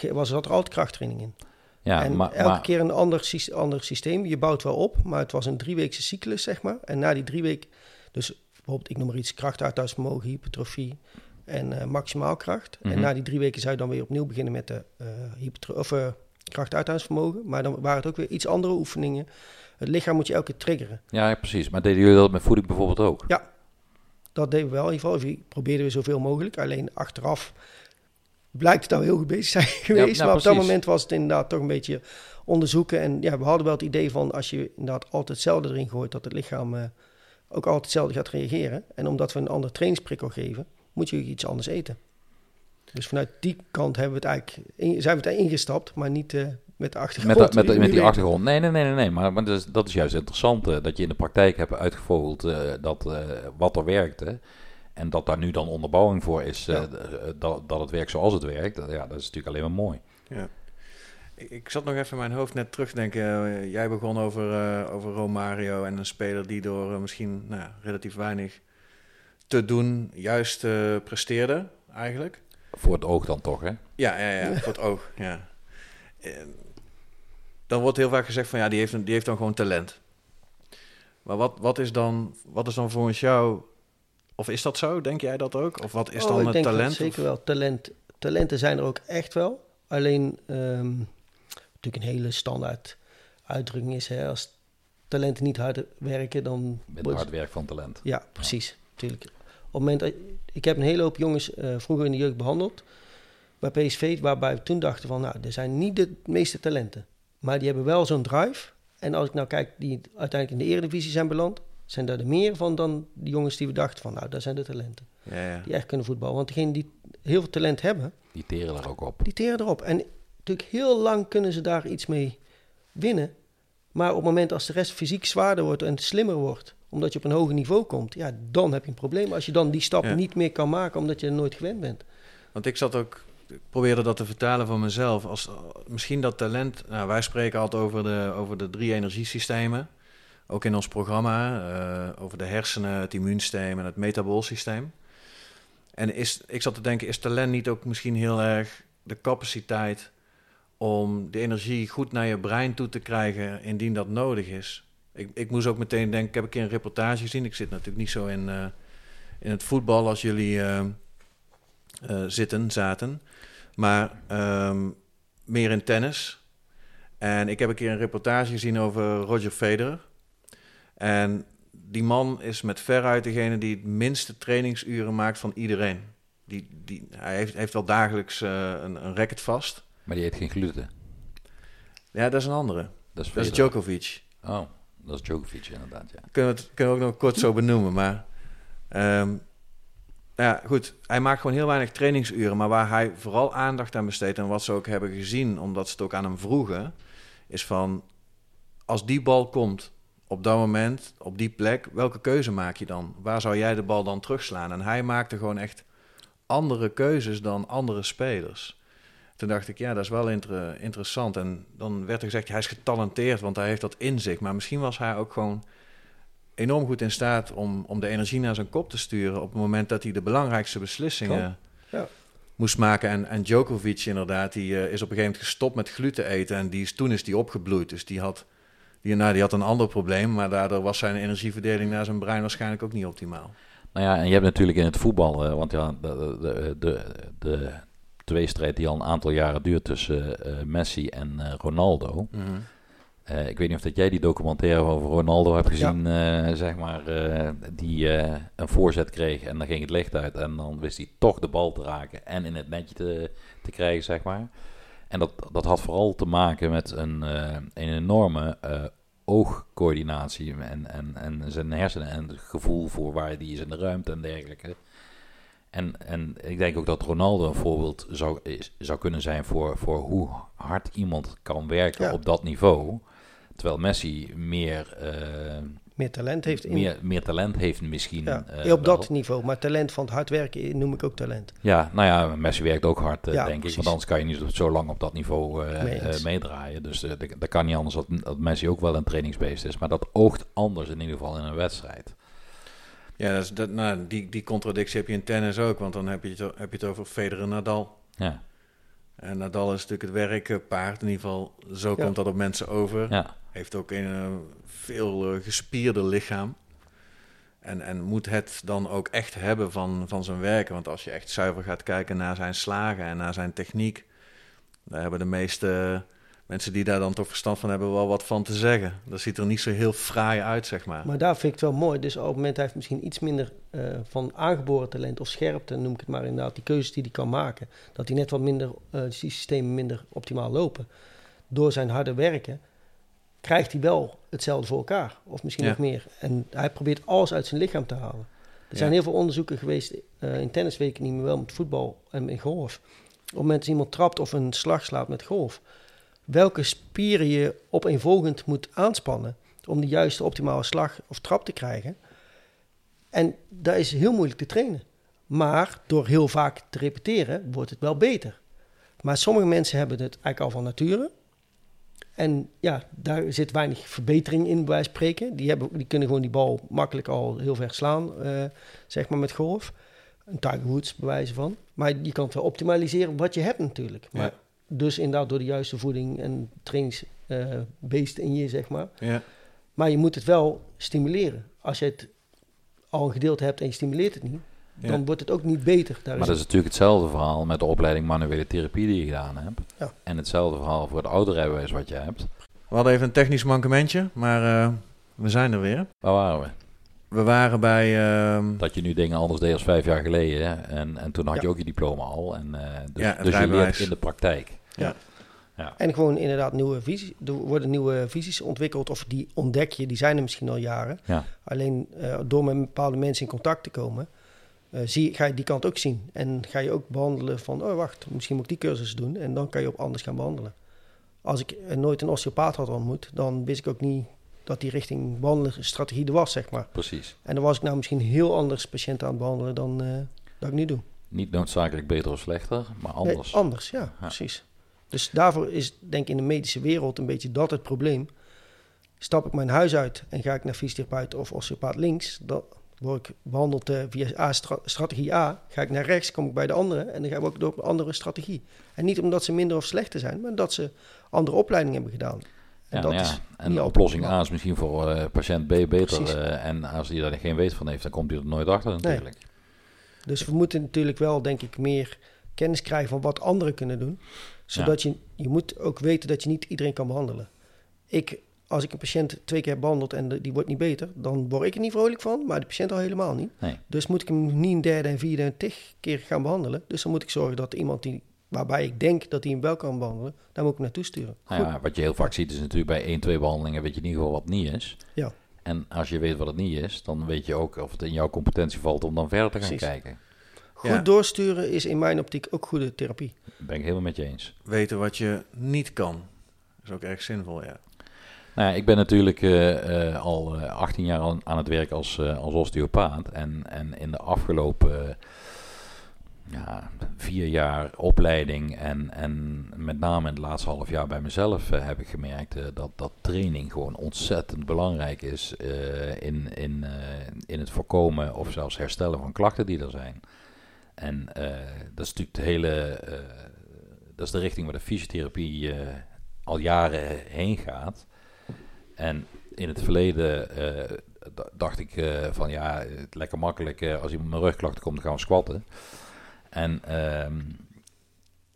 eh, was er altijd krachttraining in. Ja, en maar, elke maar- keer een ander, ander systeem. Je bouwt wel op, maar het was een drieweekse cyclus, zeg maar. En na die drie weken, dus bijvoorbeeld, ik noem maar iets, krachtuithuisvermogen, hypertrofie en eh, maximaal kracht. Mhm. En na die drie weken zou je dan weer opnieuw beginnen met de eh hypertro- of, krachtuithuisvermogen. Maar dan waren het ook weer iets andere oefeningen. Het lichaam moet je elke keer triggeren. ja, precies. Maar deden jullie dat met voeding bijvoorbeeld ook? Dat deden we wel in ieder geval. We probeerden we zoveel mogelijk. Alleen achteraf blijkt het nou heel goed bezig zijn geweest. nou, maar op dat moment was het inderdaad toch een beetje onderzoeken. En ja, we hadden wel het idee van als je inderdaad altijd hetzelfde erin gooit, dat het lichaam eh, ook altijd hetzelfde gaat reageren. En omdat we een andere trainingsprikkel geven, moet je iets anders eten. Dus vanuit die kant hebben we het eigenlijk in- zijn we het ingestapt, maar niet eh, met de achtergrond. Met, de- met, de- wie met die achtergrond. Nee, nee, nee, nee. nee. Maar, maar dat, is, dat is juist interessant. eh, dat je in de praktijk hebt uitgevogeld eh, dat, eh, wat er werkte. En dat daar nu dan onderbouwing voor is Ja. dat, dat het werkt zoals het werkt. Ja, dat is natuurlijk alleen maar mooi. Ja. Ik, zat nog even in mijn hoofd net terug te denken. eh, jij begon over, eh, over Romario en een speler die door misschien nou, relatief weinig te doen juist eh, presteerde, eigenlijk. Voor het oog dan toch, hè? Ja, ja, ja, voor het oog. Ja. En dan wordt heel vaak gezegd van ja, die heeft, een- die heeft dan gewoon talent. Maar wat, wat, is dan, wat is dan volgens jou, of is dat zo? Denk jij dat ook? Of wat is Oh, dan ik het denk dat talent? zeker Of- wel. Talent, talenten zijn er ook echt wel. Alleen, ehm, natuurlijk een hele standaard uitdrukking is, hè, als talenten niet hard werken, dan... Met hard werk van talent. Ja, precies. Natuurlijk. Het moment dat, ik heb een hele hoop jongens eh, vroeger in de jeugd behandeld bij PSV, waarbij we toen dachten van, nou, er zijn niet de meeste talenten, maar die hebben wel zo'n drive. En als ik nou kijk, die uiteindelijk in de eredivisie zijn beland, zijn daar er meer van dan die jongens die we dachten van, nou, daar zijn de talenten. Ja, ja. Die echt kunnen voetballen. Want degenen die heel veel talent hebben, Die teren er ook op. die teren erop. En natuurlijk heel lang kunnen ze daar iets mee winnen. Maar op het moment als de rest fysiek zwaarder wordt en slimmer wordt, omdat je op een hoger niveau komt, ja, dan heb je een probleem. Als je dan die stap Ja. niet meer kan maken omdat je er nooit gewend bent. Want ik zat ook, ik probeerde dat te vertalen voor mezelf. Als, misschien dat talent, nou, wij spreken altijd over de, over de drie energiesystemen. Ook in ons programma, eh, over de hersenen, het immuunsysteem en het metaboolsysteem. En is, ik zat te denken, is talent niet ook misschien heel erg de capaciteit om de energie goed naar je brein toe te krijgen indien dat nodig is? Ik, ik moest ook meteen denken, ik heb een keer een reportage gezien. Ik zit natuurlijk niet zo in, eh, in het voetbal als jullie eh, eh, zitten, zaten. Maar ehm, meer in tennis. En ik heb een keer een reportage gezien over Roger Federer. En die man is met veruit degene die het minste trainingsuren maakt van iedereen. Die, die, hij heeft, heeft wel dagelijks een, een racket vast. Maar die eet geen gluten. Ja, dat is een andere. Dat is, Dat is Federer. Djokovic. Oh, dat is Djokovic inderdaad, ja. Kunnen we, het, kunnen we ook nog kort zo benoemen. Maar ehm, ja, goed. Hij maakt gewoon heel weinig trainingsuren. Maar waar hij vooral aandacht aan besteedt... en wat ze ook hebben gezien, omdat ze het ook aan hem vroegen... is van, als die bal komt op dat moment, op die plek... welke keuze maak je dan? Waar zou jij de bal dan terugslaan? En hij maakte gewoon echt andere keuzes dan andere spelers. Toen dacht ik, ja, dat is wel inter- interessant. En dan werd er gezegd, hij is getalenteerd, want hij heeft dat in zich. Maar misschien was hij ook gewoon enorm goed in staat om, om de energie naar zijn kop te sturen... op het moment dat hij de belangrijkste beslissingen. Ja. moest maken. En, en Djokovic inderdaad, die eh, is op een gegeven moment gestopt met gluten eten... en die is, toen is die opgebloeid. Dus die had, die, nou, die had een ander probleem... maar daardoor was zijn energieverdeling naar zijn brein waarschijnlijk ook niet optimaal. Nou ja, en je hebt natuurlijk in het voetbal, eh, want ja, de, de, de, de tweestrijd die al een aantal jaren duurt tussen eh, Messi en eh, Ronaldo. Eh, ik weet niet of dat jij die documentaire over Ronaldo hebt gezien, zeg maar, die een voorzet kreeg en dan ging het licht uit en dan wist hij toch de bal te raken en in het netje te, te krijgen, zeg maar. En dat, dat had vooral te maken met een, een enorme oogcoördinatie en, en, en zijn hersenen en het gevoel voor waar die is in de ruimte en dergelijke. En, en ik denk ook dat Ronaldo een voorbeeld zou, is, zou kunnen zijn voor, voor hoe hard iemand kan werken Ja. op dat niveau. Terwijl Messi meer, eh, Meer talent heeft in, meer, meer talent heeft misschien. ja, eh, op dat wel. niveau. Maar talent van het hard werken noem ik ook talent. Ja, nou ja, Messi werkt ook hard, eh, Ja, denk ik. Want anders kan je niet zo lang op dat niveau eh, eh, meedraaien. Dus eh, dat, dat kan niet anders dat, dat Messi ook wel een trainingsbeest is. Maar dat oogt anders in ieder geval in een wedstrijd. Ja, dat is, dat, nou, die, die contradictie heb je in tennis ook, want dan heb je het, heb je het over Federer Nadal. Ja, En Nadal is natuurlijk het werkpaard, in ieder geval zo Ja. komt dat op mensen over. ja. Heeft ook een eh, veel eh, gespierder lichaam. En, en moet het dan ook echt hebben van, van zijn werken. Want als je echt zuiver gaat kijken naar zijn slagen en naar zijn techniek... daar hebben de meeste mensen die daar dan toch verstand van hebben wel wat van te zeggen. Dat ziet er niet zo heel fraai uit, zeg maar. Maar daar vind ik het wel mooi. Dus op het moment hij heeft misschien iets minder eh, van aangeboren talent of scherpte, noem ik het maar inderdaad, die keuzes die hij kan maken, dat hij net wat minder, eh, die systemen minder optimaal lopen. Door zijn harde werken krijgt hij wel hetzelfde voor elkaar, of misschien Ja. nog meer. En hij probeert alles uit zijn lichaam te halen. Er zijn Ja. heel veel onderzoeken geweest eh, in tennis, weet ik niet meer wel, met voetbal en in golf. Op het moment dat iemand trapt of een slag slaat met golf, welke spieren je opeenvolgend moet aanspannen om de juiste optimale slag of trap te krijgen. En dat is heel moeilijk te trainen. Maar door heel vaak te repeteren wordt het wel beter. Maar sommige mensen hebben het eigenlijk al van nature. En ja, daar zit weinig verbetering in, bij spreken. Die, hebben, die kunnen gewoon die bal makkelijk al heel ver slaan, eh, zeg maar met golf. Een Tiger Woods, bij wijze van. Maar je kan het wel optimaliseren wat je hebt natuurlijk. Maar. Dus inderdaad door de juiste voeding en trainingsbeest in je, zeg maar. Ja. Maar je moet het wel stimuleren. Als je het al een gedeelte hebt en je stimuleert het niet, dan wordt het ook niet beter. Daar Maar is dat is natuurlijk hetzelfde verhaal met de opleiding manuele therapie die je gedaan hebt. Ja. En hetzelfde verhaal voor het autorijbewijs wat je hebt. We hadden even een technisch mankementje, maar eh, we zijn er weer. Waar waren we? We waren bij... ehm, Dat je nu dingen anders deed als vijf jaar geleden. hè? En, en toen had je ook je diploma al. En, eh, dus dus je leert in de praktijk. En gewoon inderdaad nieuwe visies. Er worden nieuwe visies ontwikkeld of die ontdek je, die zijn er misschien al jaren. Ja. Alleen eh, door met bepaalde mensen in contact te komen, eh, zie, ga je die kant ook zien. En ga je ook behandelen van, oh wacht, misschien moet ik die cursus doen. En dan kan je op anders gaan behandelen. Als ik eh, nooit een osteopaat had ontmoet, dan wist ik ook niet dat die richting behandelstrategie er was, zeg maar. Precies. En dan was ik nou misschien heel anders patiënten aan het behandelen dan dat ik nu doe. Niet noodzakelijk beter of slechter, maar anders. Nee, anders, ja, precies. Dus daarvoor is denk ik in de medische wereld een beetje dat het probleem. Stap ik mijn huis uit en ga ik naar fysiotherapeut of osteopaat links, dan word ik behandeld eh, via A, stra- strategie A. Ga ik naar rechts, kom ik bij de andere en dan ga ik ook door op een andere strategie. En niet omdat ze minder of slechter zijn, maar dat ze andere opleiding hebben gedaan. En Ja, dat nou ja. is En niet oplossing A is misschien voor eh, patiënt B beter. Eh, en als hij daar geen weet van heeft, dan komt hij er nooit achter natuurlijk. Dus we moeten natuurlijk wel, denk ik, meer kennis krijgen van wat anderen kunnen doen. Zodat je, je moet ook weten dat je niet iedereen kan behandelen. Ik, als ik een patiënt twee keer heb behandeld en de- die wordt niet beter, dan word ik er niet vrolijk van, maar de patiënt al helemaal niet. Nee. Dus moet ik hem niet een derde en vierde en tig keer gaan behandelen. Dus dan moet ik zorgen dat iemand die, waarbij ik denk dat hij hem wel kan behandelen, daar moet ik hem naartoe sturen. Nou ja, wat je heel vaak ziet is natuurlijk bij 1, 2 behandelingen weet je in ieder geval wat niet is. Ja. En als je weet wat het niet is, dan weet je ook of het in jouw competentie valt om dan verder te gaan Precies. kijken. Goed Ja. doorsturen is in mijn optiek ook goede therapie. Ben ik helemaal met je eens. weten wat je niet kan. Dat is ook erg zinvol, ja. Nou ja, ik ben natuurlijk eh, eh, al eh, 18 jaar aan, aan het werk als, eh, als osteopaat. En, en in de afgelopen eh, ja, vier jaar opleiding en, en met name in het laatste half jaar bij mezelf eh, heb ik gemerkt eh, dat, dat training gewoon ontzettend belangrijk is eh, in, in, eh, in het voorkomen of zelfs herstellen van klachten die er zijn. En eh, dat is natuurlijk de hele, eh, dat is de richting waar de fysiotherapie eh, al jaren heen gaat. En in het verleden dacht ik van ja, lekker makkelijk eh, als iemand met rugklachten komt, gaan we squatten. En ehm,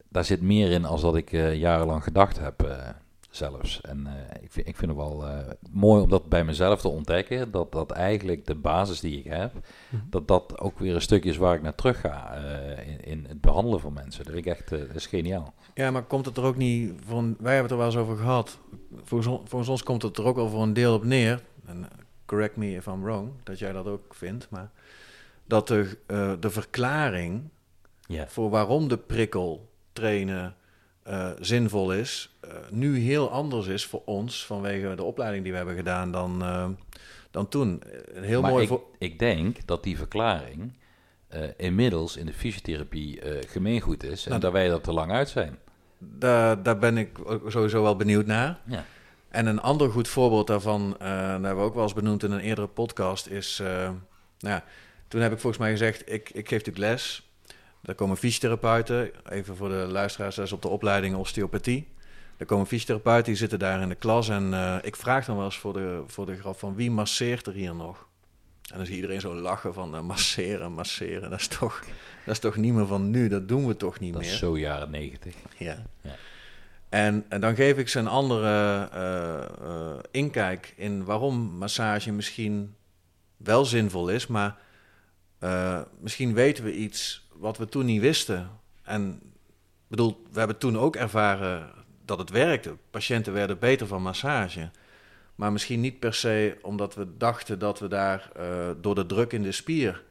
daar zit meer in als dat ik jarenlang gedacht heb zelfs. En eh, ik, vind, ik vind het wel eh, mooi om dat bij mezelf te ontdekken, dat dat eigenlijk de basis die ik heb, Mhm. dat dat ook weer een stukje is waar ik naar terug ga eh, in, in het behandelen van mensen. Dat, ik echt, dat is geniaal. Ja, maar komt het er ook niet van... Wij hebben het er wel eens over gehad. Volgens, volgens ons komt het er ook wel voor een deel op neer. En correct me if I'm wrong, dat jij dat ook vindt. Maar dat de, de verklaring voor waarom de prikkel trainen eh, zinvol is... eh, nu heel anders is voor ons vanwege de opleiding die we hebben gedaan dan, eh, dan toen. Een heel maar mooi... ik, voor- ik denk dat die verklaring inmiddels in de fysiotherapie gemeengoed is en Nou, dat wij er te lang uit zijn. Daar, daar ben ik sowieso wel benieuwd naar. Ja. En een ander goed voorbeeld daarvan, dat hebben we ook wel eens benoemd in een eerdere podcast, is... nou ja, toen heb ik volgens mij gezegd, ik, ik geef natuurlijk les. Daar komen fysiotherapeuten, even voor de luisteraars, dat is op de opleiding osteopathie. Er komen fysiotherapeuten, die zitten daar in de klas en eh, ik vraag dan wel eens voor de, voor de grap van wie masseert er hier nog? En dan zie iedereen zo lachen van eh, masseren, masseren. Dat is, toch, dat is toch niet meer van nu, dat doen we toch niet Dat meer. is zo jaren negentig. Ja. Ja. En, en dan geef ik ze een andere eh, inkijk in waarom massage misschien wel zinvol is, maar misschien weten we iets wat we toen niet wisten. En bedoel, we hebben toen ook ervaren dat het werkte. Patiënten werden beter van massage. Maar misschien niet per se omdat we dachten dat we daar eh, door de druk in de spier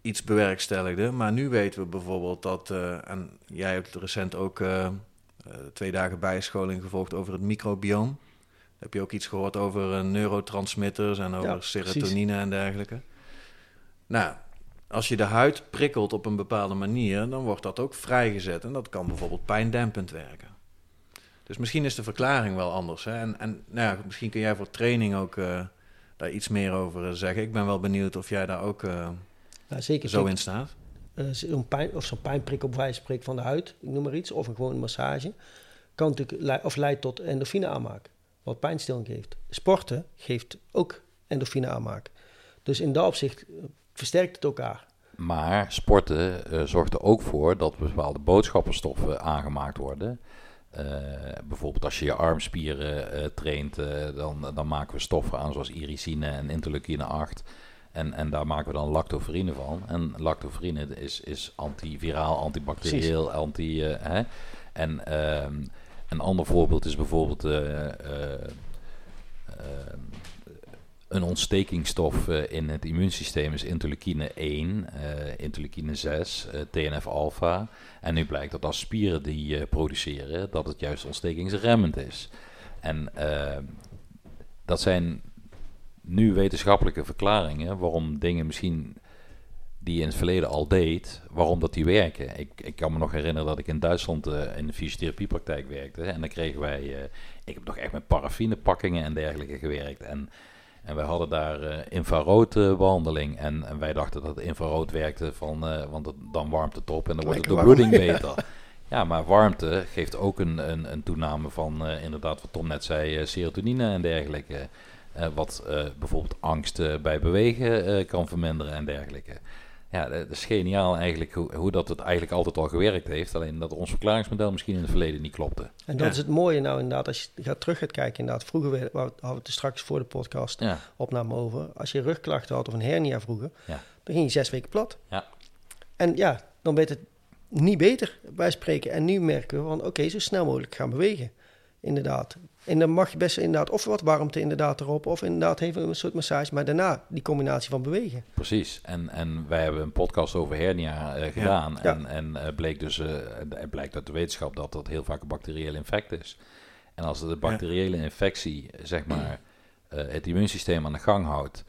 iets bewerkstelligden. Maar nu weten we bijvoorbeeld dat, eh, en jij hebt recent ook eh, twee dagen bijscholing gevolgd over het microbioom. Heb je ook iets gehoord over neurotransmitters en over Ja, precies. serotonine en dergelijke? Nou, als je de huid prikkelt op een bepaalde manier, dan wordt dat ook vrijgezet. En dat kan bijvoorbeeld pijndempend werken. Dus misschien is de verklaring wel anders. Hè? En, en nou ja, misschien kun jij voor training ook eh, daar iets meer over eh, zeggen. Ik ben wel benieuwd of jij daar ook eh, Nou, zeker zo in staat. zo'n pijn, of zo'n pijnprik op wijze van de huid, ik noem maar iets, of een gewone massage, kan natuurlijk of leidt tot endorfine aanmaak, wat pijnstilling geeft. Sporten geeft ook endorfine aanmaak. Dus in dat opzicht versterkt het elkaar. Maar sporten eh, zorgt er ook voor dat bepaalde boodschappenstoffen aangemaakt worden. Eh, bijvoorbeeld als je je armspieren eh, traint, dan, dan maken we stoffen aan zoals iricine en interleukine 8. En, en daar maken we dan lactoferine van. En lactoferine is, is antiviraal, antibacterieel, anti... hè? En ehm, een ander voorbeeld is bijvoorbeeld eh, eh, ehm, een ontstekingsstof eh, in het immuunsysteem is interleukine 1, eh interleukine 6, eh, TNF-alpha. En nu blijkt dat als spieren die produceren, dat het juist ontstekingsremmend is. En dat zijn nu wetenschappelijke verklaringen waarom dingen misschien die in het verleden al deed, waarom dat die werken. Ik, ik kan me nog herinneren dat ik in Duitsland in de fysiotherapiepraktijk werkte. En dan kregen wij, ik heb nog echt met paraffinepakkingen en dergelijke gewerkt. En, en wij hadden daar eh infraroodbehandeling. En, en wij dachten dat infrarood werkte, van, eh, want het, dan warmt het op en dan wordt de bloeding beter. Ja, maar warmte geeft ook een, een, een toename van, eh, inderdaad, wat Tom net zei, eh, serotonine en dergelijke. Eh, wat eh, bijvoorbeeld angst eh, bij bewegen eh, kan verminderen en dergelijke. Ja, dat is geniaal eigenlijk hoe, hoe dat het eigenlijk altijd al gewerkt heeft. Alleen dat ons verklaringsmodel misschien in het verleden niet klopte. En dat Ja. is het mooie nou inderdaad, als je gaat terug gaat kijken inderdaad. Vroeger we- hadden we het er straks voor de podcast Ja, opname over. Als je rugklachten had of een hernia vroeger, Ja. dan ging je zes weken plat. Ja. En ja, dan werd het niet beter bij spreken. En nu merken we van oké, zo snel mogelijk gaan bewegen. Inderdaad. En dan mag je best inderdaad of wat warmte inderdaad erop, of inderdaad even een soort massage. Maar daarna die combinatie van bewegen. precies. En, en wij hebben een podcast over hernia eh, gedaan. Ja. En, en eh, bleek dus, eh, het blijkt uit de wetenschap dat dat heel vaak een bacteriële infect is. En als de bacteriële infectie, zeg maar, eh, het immuunsysteem aan de gang houdt,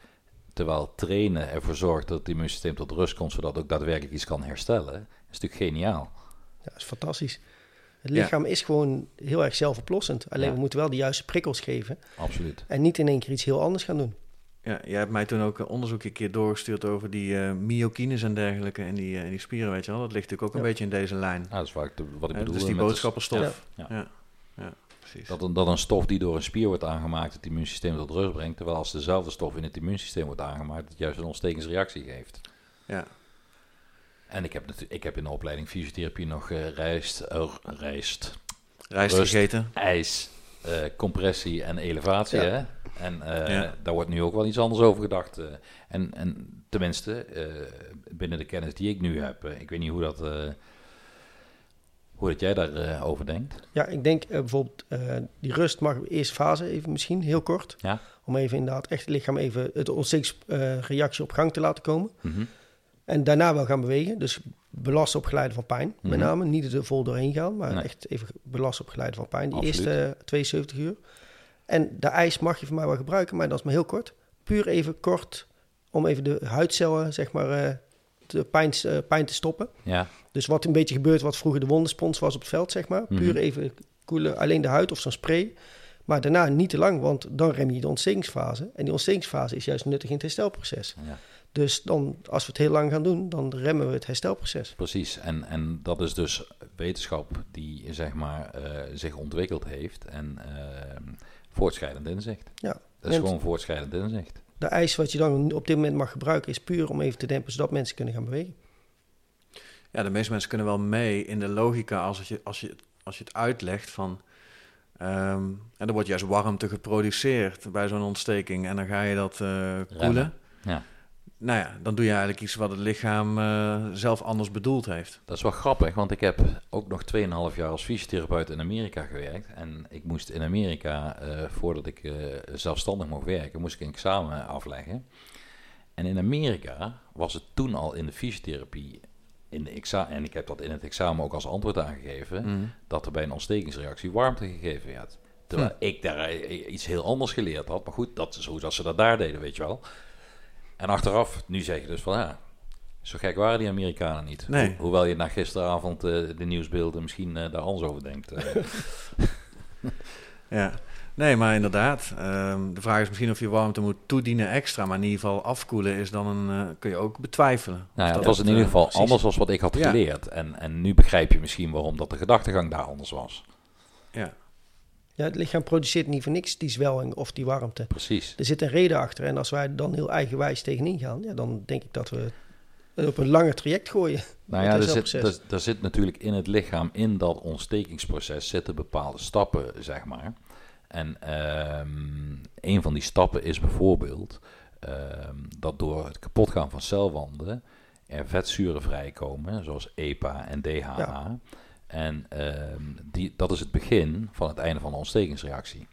terwijl trainen ervoor zorgt dat het immuunsysteem tot rust komt, zodat het ook daadwerkelijk iets kan herstellen, is natuurlijk geniaal. Ja, dat is fantastisch. Het Ja. lichaam is gewoon heel erg zelfoplossend. Alleen Ja. we moeten wel de juiste prikkels geven. Absoluut. En niet in één keer iets heel anders gaan doen. Ja, jij hebt mij toen ook een onderzoek een keer doorgestuurd over die eh myokines en dergelijke en die, eh, die spieren, weet je wel. Dat ligt natuurlijk ook een Ja. beetje in deze lijn. Dat is vaak de- wat ik bedoel. dus die boodschappenstof. Ja. Ja, ja. precies. Dat een, dat een stof die door een spier wordt aangemaakt het immuunsysteem tot rust brengt, terwijl als dezelfde stof in het immuunsysteem wordt aangemaakt, het juist een ontstekingsreactie geeft. Ja. En ik heb, ik heb in de opleiding fysiotherapie nog eh rijst, eh, rijst, Rijst Rust. gegeten. ijs, eh, compressie en elevatie. Ja. Hè? En eh, Ja. daar wordt nu ook wel iets anders over gedacht. eh. en, en tenminste, eh, binnen de kennis die ik nu heb, ik weet niet hoe dat, eh, hoe dat jij daarover over denkt. Ja, ik denk bijvoorbeeld eh, die rust mag eerst fase even misschien, heel kort. Ja. Om even inderdaad echt het lichaam even het ontstekingsreactie op gang te laten komen. Mhm. En daarna wel gaan bewegen. Dus belasten op geleide van pijn. Met Mhm. name niet er vol doorheen gaan, maar Nee. echt even belasten op geleide van pijn. Die Absoluut. eerste eh, 72 uur. En de ijs mag je voor mij wel gebruiken, maar dat is maar heel kort. Puur even kort om even de huidcellen, zeg maar, eh, de pijn, eh, pijn te stoppen. Ja, Dus wat een beetje gebeurt, wat vroeger de wonderspons was op het veld, zeg maar. Puur Mhm. even koelen, alleen de huid of zo'n spray. Maar daarna niet te lang, want dan rem je de ontstekingsfase. En die ontstekingsfase is juist nuttig in het herstelproces. ja. Dus dan, als we het heel lang gaan doen, dan remmen we het herstelproces. Precies, en, en dat is dus wetenschap die zeg maar eh, zich ontwikkeld heeft en eh, voortschrijdend inzicht. Ja, Dat is gewoon voortschrijdend inzicht. de ijs wat je dan op dit moment mag gebruiken, is puur om even te dempen, zodat mensen kunnen gaan bewegen. Ja, de meeste mensen kunnen wel mee in de logica als, het je, als, je, als je het uitlegt van... ehm, en er wordt juist warmte geproduceerd bij zo'n ontsteking en dan ga je dat eh, koelen. Ja. Nou ja, dan doe je eigenlijk iets wat het lichaam eh, zelf anders bedoeld heeft. Dat is wel grappig, want ik heb ook nog 2,5 jaar als fysiotherapeut in Amerika gewerkt. En ik moest in Amerika, eh, voordat ik eh, zelfstandig mocht werken, moest ik een examen afleggen. En in Amerika was het toen al in de fysiotherapie, in de exa en ik heb dat in het examen ook als antwoord aangegeven, Mhm. dat er bij een ontstekingsreactie warmte gegeven werd. Terwijl ik daar iets heel anders geleerd had. Maar goed, dat is hoe dat ze dat daar deden, weet je wel. En achteraf, nu zeg je dus van ja, zo gek waren die Amerikanen niet. Nee. Ho- hoewel je na gisteravond eh, de nieuwsbeelden misschien eh, daar anders over denkt. eh. Ja, nee, maar inderdaad. ehm, de vraag is misschien of je warmte moet toedienen extra, maar in ieder geval afkoelen is dan een, kun je ook betwijfelen. nou ja, het dat was in ieder geval precies- anders dan wat ik had Ja. geleerd. En, en nu begrijp je misschien waarom dat de gedachtegang daar anders was. Ja, Ja, het lichaam produceert niet voor niks die zwelling of die warmte. Precies. Er zit een reden achter. En als wij dan heel eigenwijs tegenin gaan, ja, dan denk ik dat we op een lange traject gooien. Nou ja, er zit, er, er zit natuurlijk in het lichaam, in dat ontstekingsproces, zitten bepaalde stappen, zeg maar. En ehm, een van die stappen is bijvoorbeeld ehm, dat door het kapotgaan van celwanden er vetzuren vrijkomen, zoals EPA en DHA. Ja. En ehm, die, dat is het begin van het einde van de ontstekingsreactie.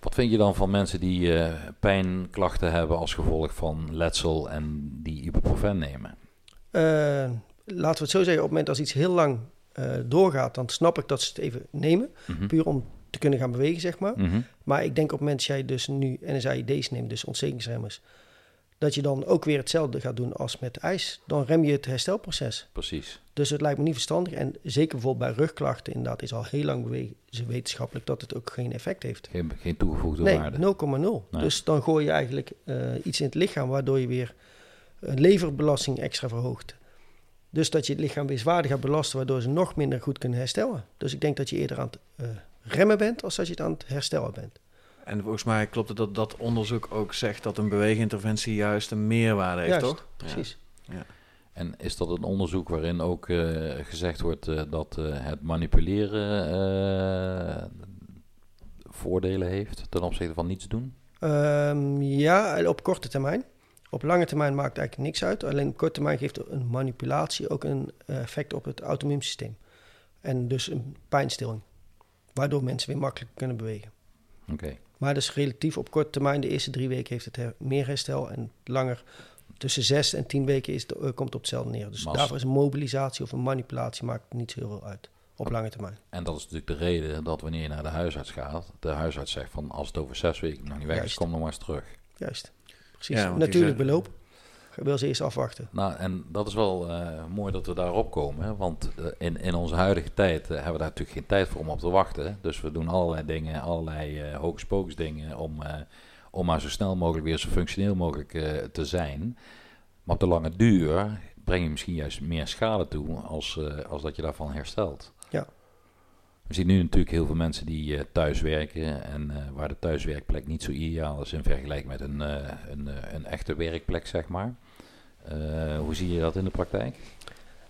Wat vind je dan van mensen die eh, pijnklachten hebben als gevolg van letsel en die ibuprofen nemen? Eh, laten we het zo zeggen, op het moment als iets heel lang eh, doorgaat, dan snap ik dat ze het even nemen. Mhm. Puur om te kunnen gaan bewegen, zeg maar. Mhm. Maar ik denk op het moment dat jij dus nu NSAID's neemt, dus ontstekingsremmers, dat je dan ook weer hetzelfde gaat doen als met ijs. Dan rem je het herstelproces. Precies. Dus het lijkt me niet verstandig. En zeker bijvoorbeeld bij rugklachten, inderdaad, is al heel lang bewezen wetenschappelijk dat het ook geen effect heeft. Geen, geen toegevoegde Nee, waarde. 0,0. Nee. Dus dan gooi je eigenlijk eh, iets in het lichaam waardoor je weer een leverbelasting extra verhoogt. Dus dat je het lichaam weer zwaarder gaat belasten, waardoor ze nog minder goed kunnen herstellen. Dus ik denk dat je eerder aan het eh, remmen bent, als dat je het aan het herstellen bent. En volgens mij klopt het dat dat onderzoek ook zegt dat een beweeginterventie juist een meerwaarde heeft, Juist, toch? Precies. En is dat een onderzoek waarin ook eh, gezegd wordt eh, dat eh, het manipuleren eh, voordelen heeft ten opzichte van niets doen? Ehm, ja, op korte termijn. Op lange termijn maakt het eigenlijk niks uit. Alleen op korte termijn geeft een manipulatie ook een effect op het auto-immuunsysteem. En dus een pijnstilling. Waardoor mensen weer makkelijk kunnen bewegen. Oké. Maar dus relatief op korte termijn, de eerste drie weken heeft het her- meer herstel. En langer, tussen zes en tien weken is het, eh, komt het op hetzelfde neer. Dus daarvoor is een mobilisatie of een manipulatie maakt niet zo heel veel uit. Op lange termijn. En dat is natuurlijk de reden dat wanneer je naar de huisarts gaat, de huisarts zegt van als het over zes weken nog niet weg is, kom nog maar eens terug. Juist. Precies. Ja, Natuurlijk beloop. Wil ze eerst afwachten. Nou, en dat is wel eh, mooi dat we daarop komen. Hè? Want eh, in, in onze huidige tijd eh, hebben we daar natuurlijk geen tijd voor om op te wachten. Dus we doen allerlei dingen, allerlei hocus dingen om, om maar zo snel mogelijk weer zo functioneel mogelijk te zijn. Maar op de lange duur breng je misschien juist meer schade toe als, als dat je daarvan herstelt. Ja. We zien nu natuurlijk heel veel mensen die eh, thuis werken en eh, waar de thuiswerkplek niet zo ideaal is in vergelijking met een, eh, een, een echte werkplek, zeg maar. Hoe zie je dat in de praktijk?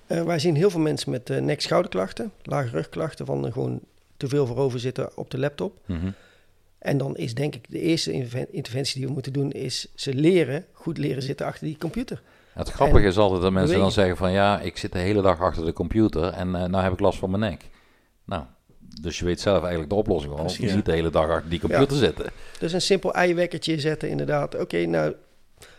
Wij zien heel veel mensen met nek-schouderklachten, lage rugklachten, van gewoon te veel voorover zitten op de laptop. Mhm. En dan is denk ik de eerste interventie die we moeten doen, is ze leren, goed leren zitten achter die computer. Het grappige En is altijd dat mensen dan zeggen van ja, ik zit de hele dag achter de computer en nou heb ik last van mijn nek. Nou, dus je weet zelf eigenlijk de oplossing al. want Je ziet de hele dag achter die computer zitten. Dus een simpel eiwekkertje zetten inderdaad. Oké, nou,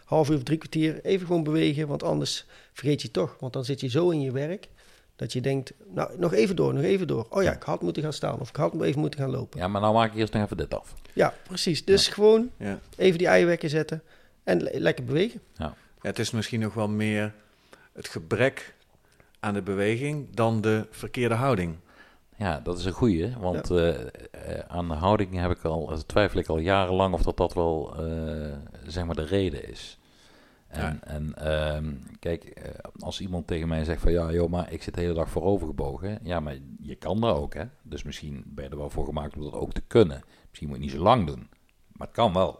half uur of drie kwartier even gewoon bewegen, want anders vergeet je het toch. Want dan zit je zo in je werk, dat je denkt, nou, nog even door, nog even door. Oh ja, ik had moeten gaan staan of ik had even moeten gaan lopen. Ja, maar nou maak ik eerst nog even dit af. Ja, precies. Dus gewoon Ja. even die eiwekker zetten en le- lekker bewegen. Ja, het is misschien nog wel meer het gebrek aan de beweging dan de verkeerde houding. Ja, dat is een goeie, want eh, eh, aan de houding heb ik al, twijfel ik al jarenlang of dat dat wel, eh, zeg maar, de reden is. En, Ja. en ehm, kijk, eh, als iemand tegen mij zegt van ja, joh, maar ik zit de hele dag voorover gebogen. Ja, maar je kan dat ook, hè. Dus misschien ben je er wel voor gemaakt om dat ook te kunnen. Misschien moet je niet zo lang doen, maar het kan wel.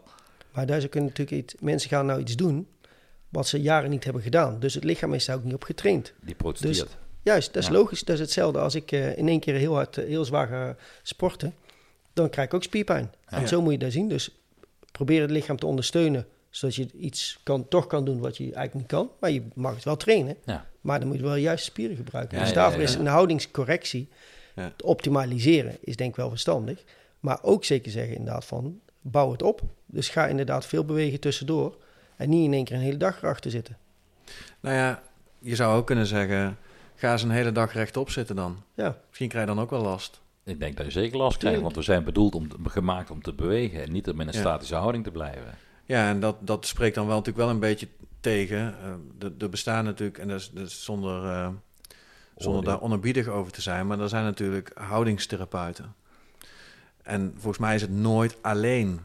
Maar daar kunnen natuurlijk iets, mensen gaan nou iets doen wat ze jaren niet hebben gedaan. Dus het lichaam is daar ook niet op getraind. Die protesteert. Juist, dat is Ja. logisch. Dat is hetzelfde als ik eh, in één keer heel hard, eh, heel zwaar ga sporten. Dan krijg ik ook spierpijn. Ja. En zo moet je dat zien. Dus probeer het lichaam te ondersteunen. Zodat je iets kan, toch kan doen wat je eigenlijk niet kan. Maar je mag het wel trainen. Ja. Maar dan moet je wel juist spieren gebruiken. Ja, dus ja, daarvoor ja, is een houdingscorrectie, Ja. te optimaliseren, is denk ik wel verstandig. Maar ook zeker zeggen inderdaad van, bouw het op. Dus ga inderdaad veel bewegen tussendoor. En niet in één keer een hele dag erachter zitten. Nou ja, je zou ook kunnen zeggen, ga eens een hele dag rechtop zitten dan. Ja, Misschien krijg je dan ook wel last. Ik denk dat je zeker last krijgt, want we zijn bedoeld om, gemaakt om te bewegen en niet om in een Ja. statische houding te blijven. Ja, en dat, dat spreekt dan wel natuurlijk wel een beetje tegen. Eh, er, er bestaan natuurlijk, en dat is, dat is zonder, eh, zonder daar onerbiedig over te zijn, maar er zijn natuurlijk houdingstherapeuten. En volgens mij is het nooit alleen.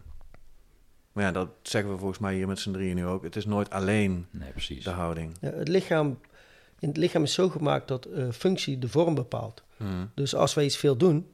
Maar ja, dat zeggen we volgens mij hier met z'n drieën nu ook. Het is nooit alleen Nee, precies. de houding. Ja, het, lichaam, in het lichaam is zo gemaakt dat eh, functie de vorm bepaalt. Hmm. Dus als wij iets veel doen,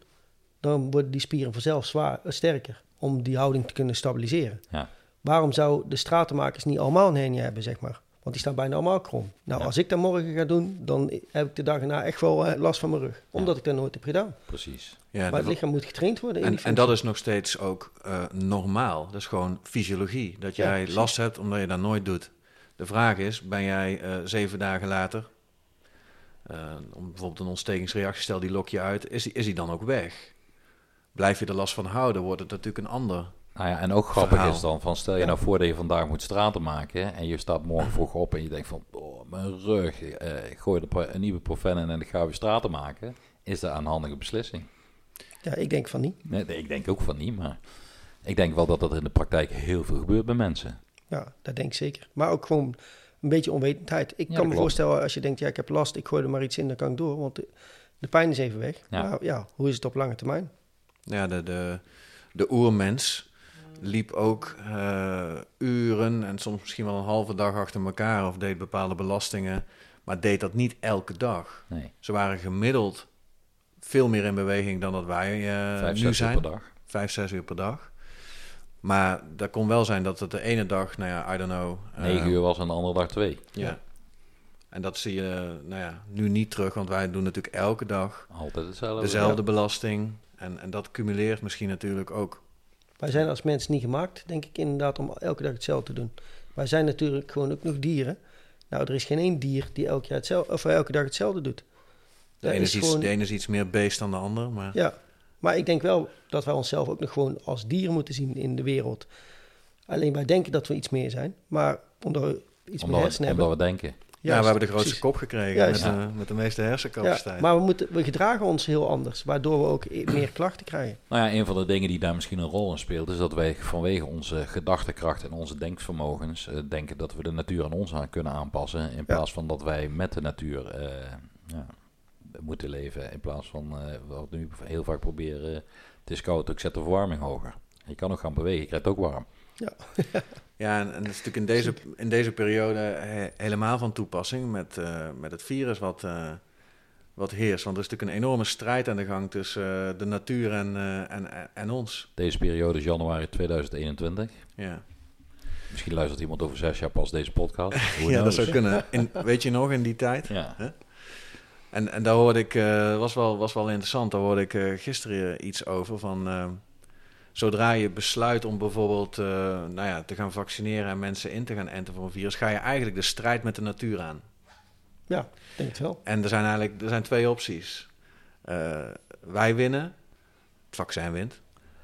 dan worden die spieren vanzelf zwaar, eh, sterker om die houding te kunnen stabiliseren. Ja. Waarom zou de stratenmakers niet allemaal een hernia hebben, zeg maar? Want die staan bijna allemaal krom. Nou, Ja. als ik dat morgen ga doen, dan heb ik de dag erna echt wel eh, last van mijn rug. Omdat ik dat nooit heb gedaan. Precies. Ja, maar het lichaam moet getraind worden en, dat is nog steeds ook normaal. Dat is gewoon fysiologie. Dat jij last hebt omdat je dat nooit doet. De vraag is, ben jij zeven dagen later... eh, om bijvoorbeeld een ontstekingsreactie, stel die lok je uit... Is die, is die dan ook weg? Blijf je er last van houden, wordt het natuurlijk een ander... Nou ja, en ook grappig Verhaal. is dan van stel je Ja. nou voor dat je vandaag moet straten maken en je staat morgen vroeg op en je denkt van oh, mijn rug, eh, ik gooi er een nieuwe profen in en ik ga weer straten maken. Is dat een handige beslissing? Ja, ik denk van niet. Nee, ik denk ook van niet, maar ik denk wel dat dat in de praktijk heel veel gebeurt bij mensen. Ja, dat denk ik zeker. Maar ook gewoon een beetje onwetendheid. Ik Ja, kan me klopt. voorstellen als je denkt, ja, ik heb last, ik gooi er maar iets in, dan kan ik door. Want de, de pijn is even weg. Ja. Maar ja, hoe is het op lange termijn? Ja, de, de, de oermens liep ook eh, uren en soms misschien wel een halve dag achter elkaar... of deed bepaalde belastingen, maar deed dat niet elke dag. Nee, Ze waren gemiddeld veel meer in beweging dan dat wij eh, vijf, nu zijn. per dag. Vijf, zes uur per dag. Maar dat kon wel zijn dat het de ene dag, nou ja, I don't know. eh, Negen uur was en de andere dag twee. Ja. En dat zie je nou ja, nu niet terug, want wij doen natuurlijk elke dag Altijd hetzelfde. dezelfde belasting. En, en dat cumuleert misschien natuurlijk ook. Wij zijn als mens niet gemaakt, denk ik inderdaad, om elke dag hetzelfde te doen. Wij zijn natuurlijk gewoon ook nog dieren. Nou, er is geen één dier die elk jaar hetzelfde, of elke dag hetzelfde doet. De ene, is iets, gewoon- de ene is iets meer beest dan de ander. Maar Ja, maar ik denk wel dat wij onszelf ook nog gewoon als dieren moeten zien in de wereld. Alleen wij denken dat we iets meer zijn, maar omdat we iets meer Omdat, hersenen we, omdat hebben. we denken. ja, we hebben de grootste precies. kop gekregen met, de, met de meeste hersencapaciteit. Ja, maar we, moeten, we gedragen ons heel anders, waardoor we ook e- meer klachten krijgen. Nou ja, een van de dingen die daar misschien een rol in speelt, is dat wij vanwege onze gedachtekracht en onze denkvermogens eh, denken dat we de natuur aan ons aan kunnen aanpassen. In plaats van dat wij met de natuur eh, ja, moeten leven. In plaats van eh, wat we nu heel vaak proberen, het is koud, ik zet de verwarming hoger. Je kan ook gaan bewegen, je krijgt ook warm. Ja, en, en dat is natuurlijk in deze, in deze periode he- helemaal van toepassing met, eh, met het virus wat, eh, wat heerst. Want er is natuurlijk een enorme strijd aan de gang tussen eh, de natuur en, eh, en, en ons. Deze periode is januari 2021. Ja, Misschien luistert iemand over zes jaar pas deze podcast. Ja dat zou kunnen. In, weet je nog, in die tijd? Ja, En, en daar hoorde ik, eh, was, wel, was wel interessant, daar hoorde ik eh, gisteren iets over van... eh, zodra je besluit om bijvoorbeeld eh, nou ja, te gaan vaccineren en mensen in te gaan enten voor een virus... ga je eigenlijk de strijd met de natuur aan. Ja, ik denk het wel. En er zijn eigenlijk er zijn twee opties. Eh, wij winnen, het vaccin wint,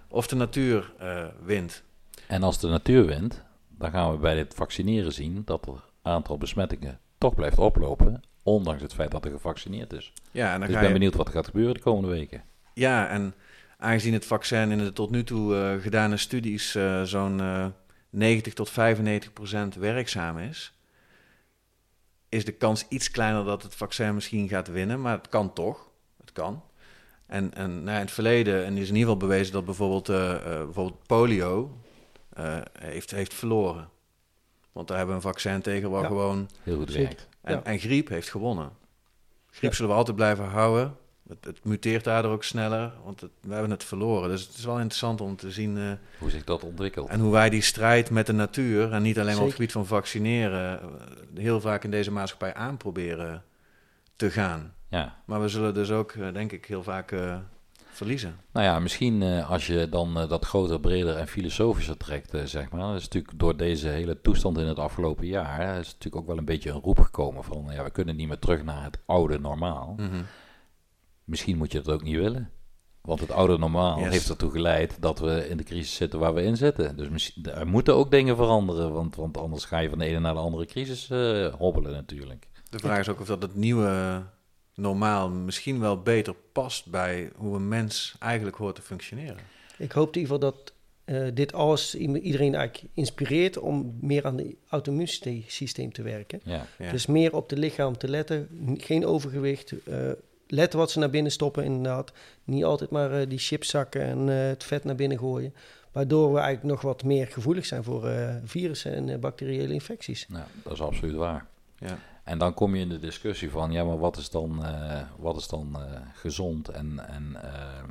of de natuur eh, wint. En als de natuur wint, dan gaan we bij dit vaccineren zien dat het aantal besmettingen toch blijft oplopen, ondanks het feit dat er gevaccineerd is. Ja, en dan Dus ik ben je, benieuwd wat er gaat gebeuren de komende weken. ja, en aangezien het vaccin in de tot nu toe eh, gedane studies eh, zo'n eh 90 tot 95 procent werkzaam is, is de kans iets kleiner dat het vaccin misschien gaat winnen, maar het kan toch. Het kan. En, en nou ja, in het verleden en is in ieder geval bewezen dat bijvoorbeeld, eh, eh, bijvoorbeeld polio eh, heeft, heeft verloren. Want daar hebben we een vaccin tegen waar Ja. gewoon... Heel goed werkt. En, Ja. en griep heeft gewonnen. Griep Ja. zullen we altijd blijven houden. Het, het muteert daardoor ook sneller, want het- we hebben het verloren. Dus het is wel interessant om te zien... eh, Hoe zich dat ontwikkelt. en hoe wij die strijd met de natuur, en niet alleen maar op het gebied van vaccineren, eh, heel vaak in deze maatschappij aanproberen te gaan. Ja. Maar we zullen dus ook, eh, denk ik, heel vaak eh, verliezen. Nou ja, misschien eh, als je dan eh, dat groter, breder en filosofischer trekt, eh, zeg maar. Dat is natuurlijk door deze hele toestand in het afgelopen jaar, hè, is natuurlijk ook wel een beetje een roep gekomen van, ja, we kunnen niet meer terug naar het oude normaal. Mhm. Misschien moet je dat ook niet willen. Want het oude normaal Yes. heeft ertoe geleid dat we in de crisis zitten waar we in zitten. Dus misschien, er moeten ook dingen veranderen, want, want anders ga je van de ene naar de andere crisis hobbelen natuurlijk. De vraag is ook of dat het nieuwe normaal misschien wel beter past bij hoe een mens eigenlijk hoort te functioneren. Ik hoop in ieder geval dat eh, dit alles iedereen eigenlijk inspireert om meer aan het auto-immuunsysteem te werken. Ja. Ja. Dus meer op het lichaam te letten, geen overgewicht, eh, letten wat ze naar binnen stoppen inderdaad. Niet altijd maar eh, die chipszakken en eh, het vet naar binnen gooien. Waardoor we eigenlijk nog wat meer gevoelig zijn voor eh, virussen en bacteriële infecties. Nou, dat is absoluut waar. Ja. En dan kom je in de discussie van, ja, maar wat is dan, eh, wat is dan eh, gezond en, en ehm,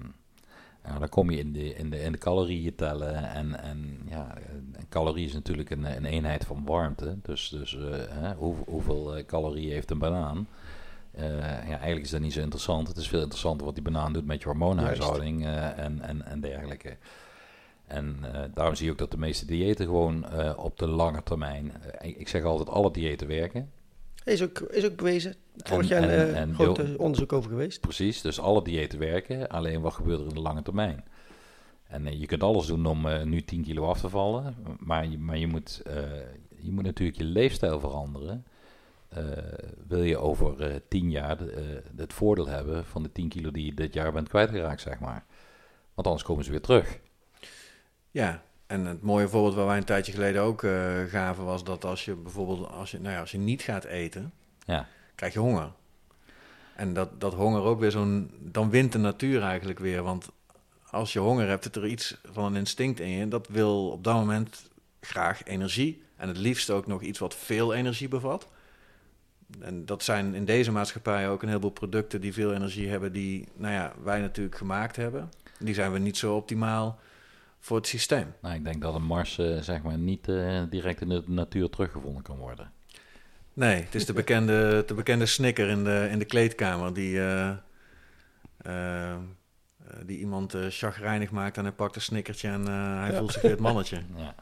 Ja, dan kom je in de, in de, in de calorieën tellen. En, en ja, een calorie is natuurlijk een, een eenheid van warmte. Dus, dus uh, hè, hoe, hoeveel calorieën heeft een banaan? Ja, eigenlijk is dat niet zo interessant. Het is veel interessanter wat die banaan doet met je hormoonhuishouding en, en, en dergelijke. En daarom zie je ook dat de meeste diëten gewoon op de lange termijn... ik zeg altijd, alle diëten werken. Is ook, is ook bewezen. Vorig jaar een groot onderzoek over geweest. Precies, dus alle diëten werken. Alleen wat gebeurt er in de lange termijn? En uh, je kunt alles doen om uh, nu 10 kilo af te vallen. Maar je, maar je, moet, je moet natuurlijk je leefstijl veranderen. wil je over 10 jaar het voordeel hebben van de 10 kilo die je dit jaar bent kwijtgeraakt, zeg maar. Want anders komen ze weer terug. Ja, en het mooie voorbeeld waar wij een tijdje geleden ook uh, gaven was dat als je bijvoorbeeld als je, nou ja, als je niet gaat eten, ja. krijg je honger. En dat, dat honger ook weer zo'n. Dan wint de natuur eigenlijk weer. Want als je honger hebt, zit er iets van een instinct in je. Dat wil op dat moment graag energie. En het liefst ook nog iets wat veel energie bevat. En dat zijn in deze maatschappij ook een heleboel producten die veel energie hebben, die nou ja, wij natuurlijk gemaakt hebben. Die zijn we niet zo optimaal voor het systeem. Nou, ik denk dat een Mars uh, zeg maar niet uh, direct in de natuur teruggevonden kan worden. Nee, het is de bekende, de bekende snicker in de, in de kleedkamer die, uh, die iemand chagrijnig maakt en hij pakt een snickertje en hij ja. voelt zich weer het mannetje. Ja.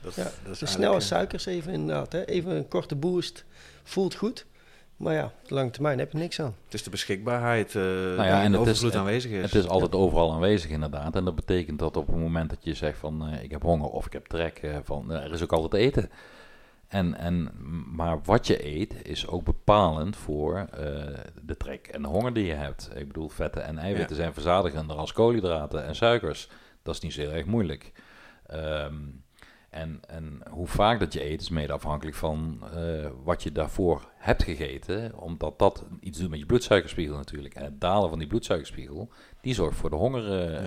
Dat, ja, dat is de snelle suikers even inderdaad. Hè? Even een korte boost, voelt goed. Maar ja, lange termijn heb je niks aan. Het is de beschikbaarheid uh, nou ja, en overvloed is, aanwezig is. Het is altijd overal aanwezig inderdaad. En dat betekent dat op het moment dat je zegt van uh, ik heb honger of ik heb trek, uh, van er is ook altijd eten. En, en, maar wat je eet is ook bepalend voor de trek en de honger die je hebt. Ik bedoel, vetten en eiwitten ja. zijn verzadigender als koolhydraten en suikers. Dat is niet zo heel erg moeilijk. Um, en, en hoe vaak dat je eet is mede afhankelijk van uh, wat je daarvoor hebt gegeten. Omdat dat iets doet met je bloedsuikerspiegel natuurlijk. En het dalen van die bloedsuikerspiegel, die zorgt voor de honger. Uh, ja.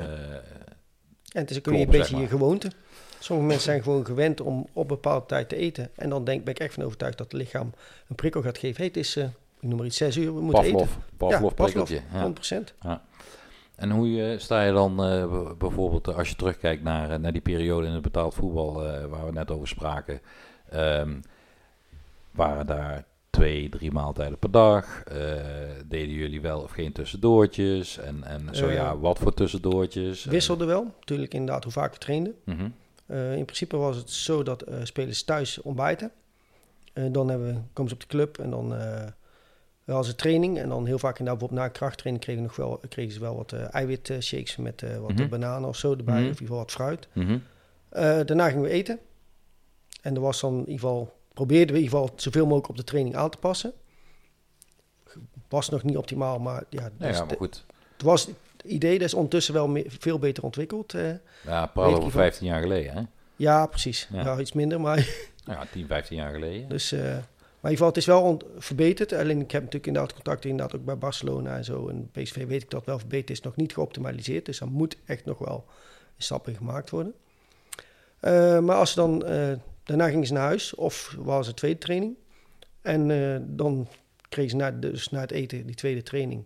en het is ook een beetje je gewoonte. Sommige mensen zijn gewoon gewend om op een bepaalde tijd te eten. En dan denk, ben ik echt van overtuigd dat het lichaam een prikkel gaat geven. Hey, het is, uh, ik noem maar iets, zes uur, we moeten Pavlov, eten. Pavlov, ja, prikkeltje. Pavlov, 100%. Ja. En hoe sta je dan uh, bijvoorbeeld als je terugkijkt naar, naar die periode in het betaald voetbal waar we net over spraken? Um, waren daar twee, drie maaltijden per dag? Uh, deden jullie wel of geen tussendoortjes? En, en zo ja, wat voor tussendoortjes? Wisselde wel, natuurlijk inderdaad hoe vaak we trainden. -hmm. in principe was het zo dat spelers thuis ontbijten. dan hebben we, komen ze op de club en dan als een training. En dan heel vaak inderdaad bijvoorbeeld na krachttraining kregen, nog wel, kregen ze wel wat uh, eiwitshakes met uh, wat mm -hmm. bananen of zo erbij. Mm -hmm. Of in ieder geval wat fruit. Mm -hmm. uh, daarna gingen we eten. En er was dan in ieder geval, probeerden we in ieder geval zoveel mogelijk op de training aan te passen. Was nog niet optimaal, maar ja. Dus ja, ja maar goed. Het was het idee, dat is ondertussen wel meer, veel beter ontwikkeld. ja, praat over 15 jaar geleden, hè? Ja, precies. Ja. ja iets minder, maar... ja, 10, 15 jaar geleden. Dus... Maar in ieder geval, het is wel verbeterd. Alleen ik heb natuurlijk inderdaad contacten inderdaad ook bij Barcelona en zo. En PSV weet ik dat wel verbeterd is, nog niet geoptimaliseerd. Dus er moet echt nog wel stappen gemaakt worden. Uh, maar als ze dan, uh, daarna gingen ze naar huis of was het tweede training. En uh, dan kregen ze na, dus na het eten die tweede training.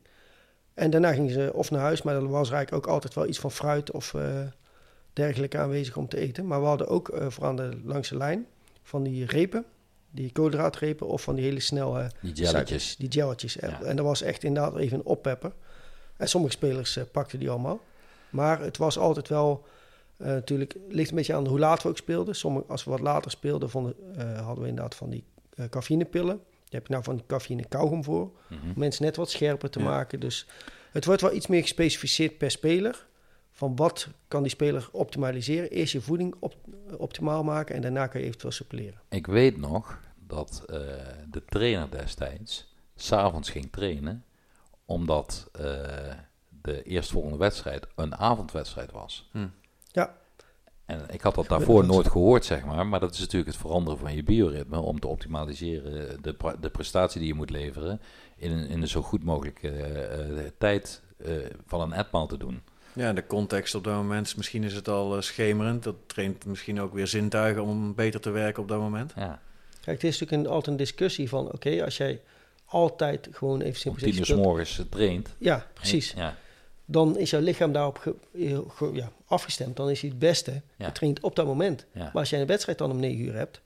En daarna gingen ze of naar huis, maar dan was er eigenlijk ook altijd wel iets van fruit of dergelijke aanwezig om te eten. Maar we hadden ook vooral de, langs de lijn van die repen die koolhydraatrepen of van die hele snelle die jelletjes. Die jelletjes. Ja. En dat was echt inderdaad even een oppepper. En sommige spelers uh, pakten die allemaal. Maar het was altijd wel, uh, natuurlijk, ligt een beetje aan hoe laat we ook speelden. Sommige, als we wat later speelden, vonden, uh, hadden we inderdaad van die cafeïnepillen. Daar heb je nou van die cafeïne kauwgom voor. Mm -hmm. Om mensen net wat scherper te ja. maken. Dus het wordt wel iets meer gespecificeerd per speler. Van wat kan die speler optimaliseren? Eerst je voeding op, optimaal maken en daarna kan je eventueel supplement. Ik weet nog dat uh, de trainer destijds s'avonds ging trainen, omdat uh, de eerstvolgende wedstrijd een avondwedstrijd was. Hm. Ja. En ik had dat daarvoor nooit gehoord, zeg maar. Maar dat is natuurlijk het veranderen van je bioritme om te optimaliseren de, de prestatie die je moet leveren in een, in een zo goed mogelijke uh, tijd van een etmaal te doen. Ja, de context op dat moment, misschien is het al uh, schemerend. Dat traint misschien ook weer zintuigen om beter te werken op dat moment. Ja. Kijk, het is natuurlijk een, altijd een discussie van... oké, okay, als jij altijd gewoon even simpel... Om tien uur s morgens traint. Ja, precies. Ja. dan is jouw lichaam daarop ge- ge- ja, afgestemd. Dan is hij het beste Ja. getraind op dat moment. Ja. Maar als jij een wedstrijd dan om 9 uur hebt,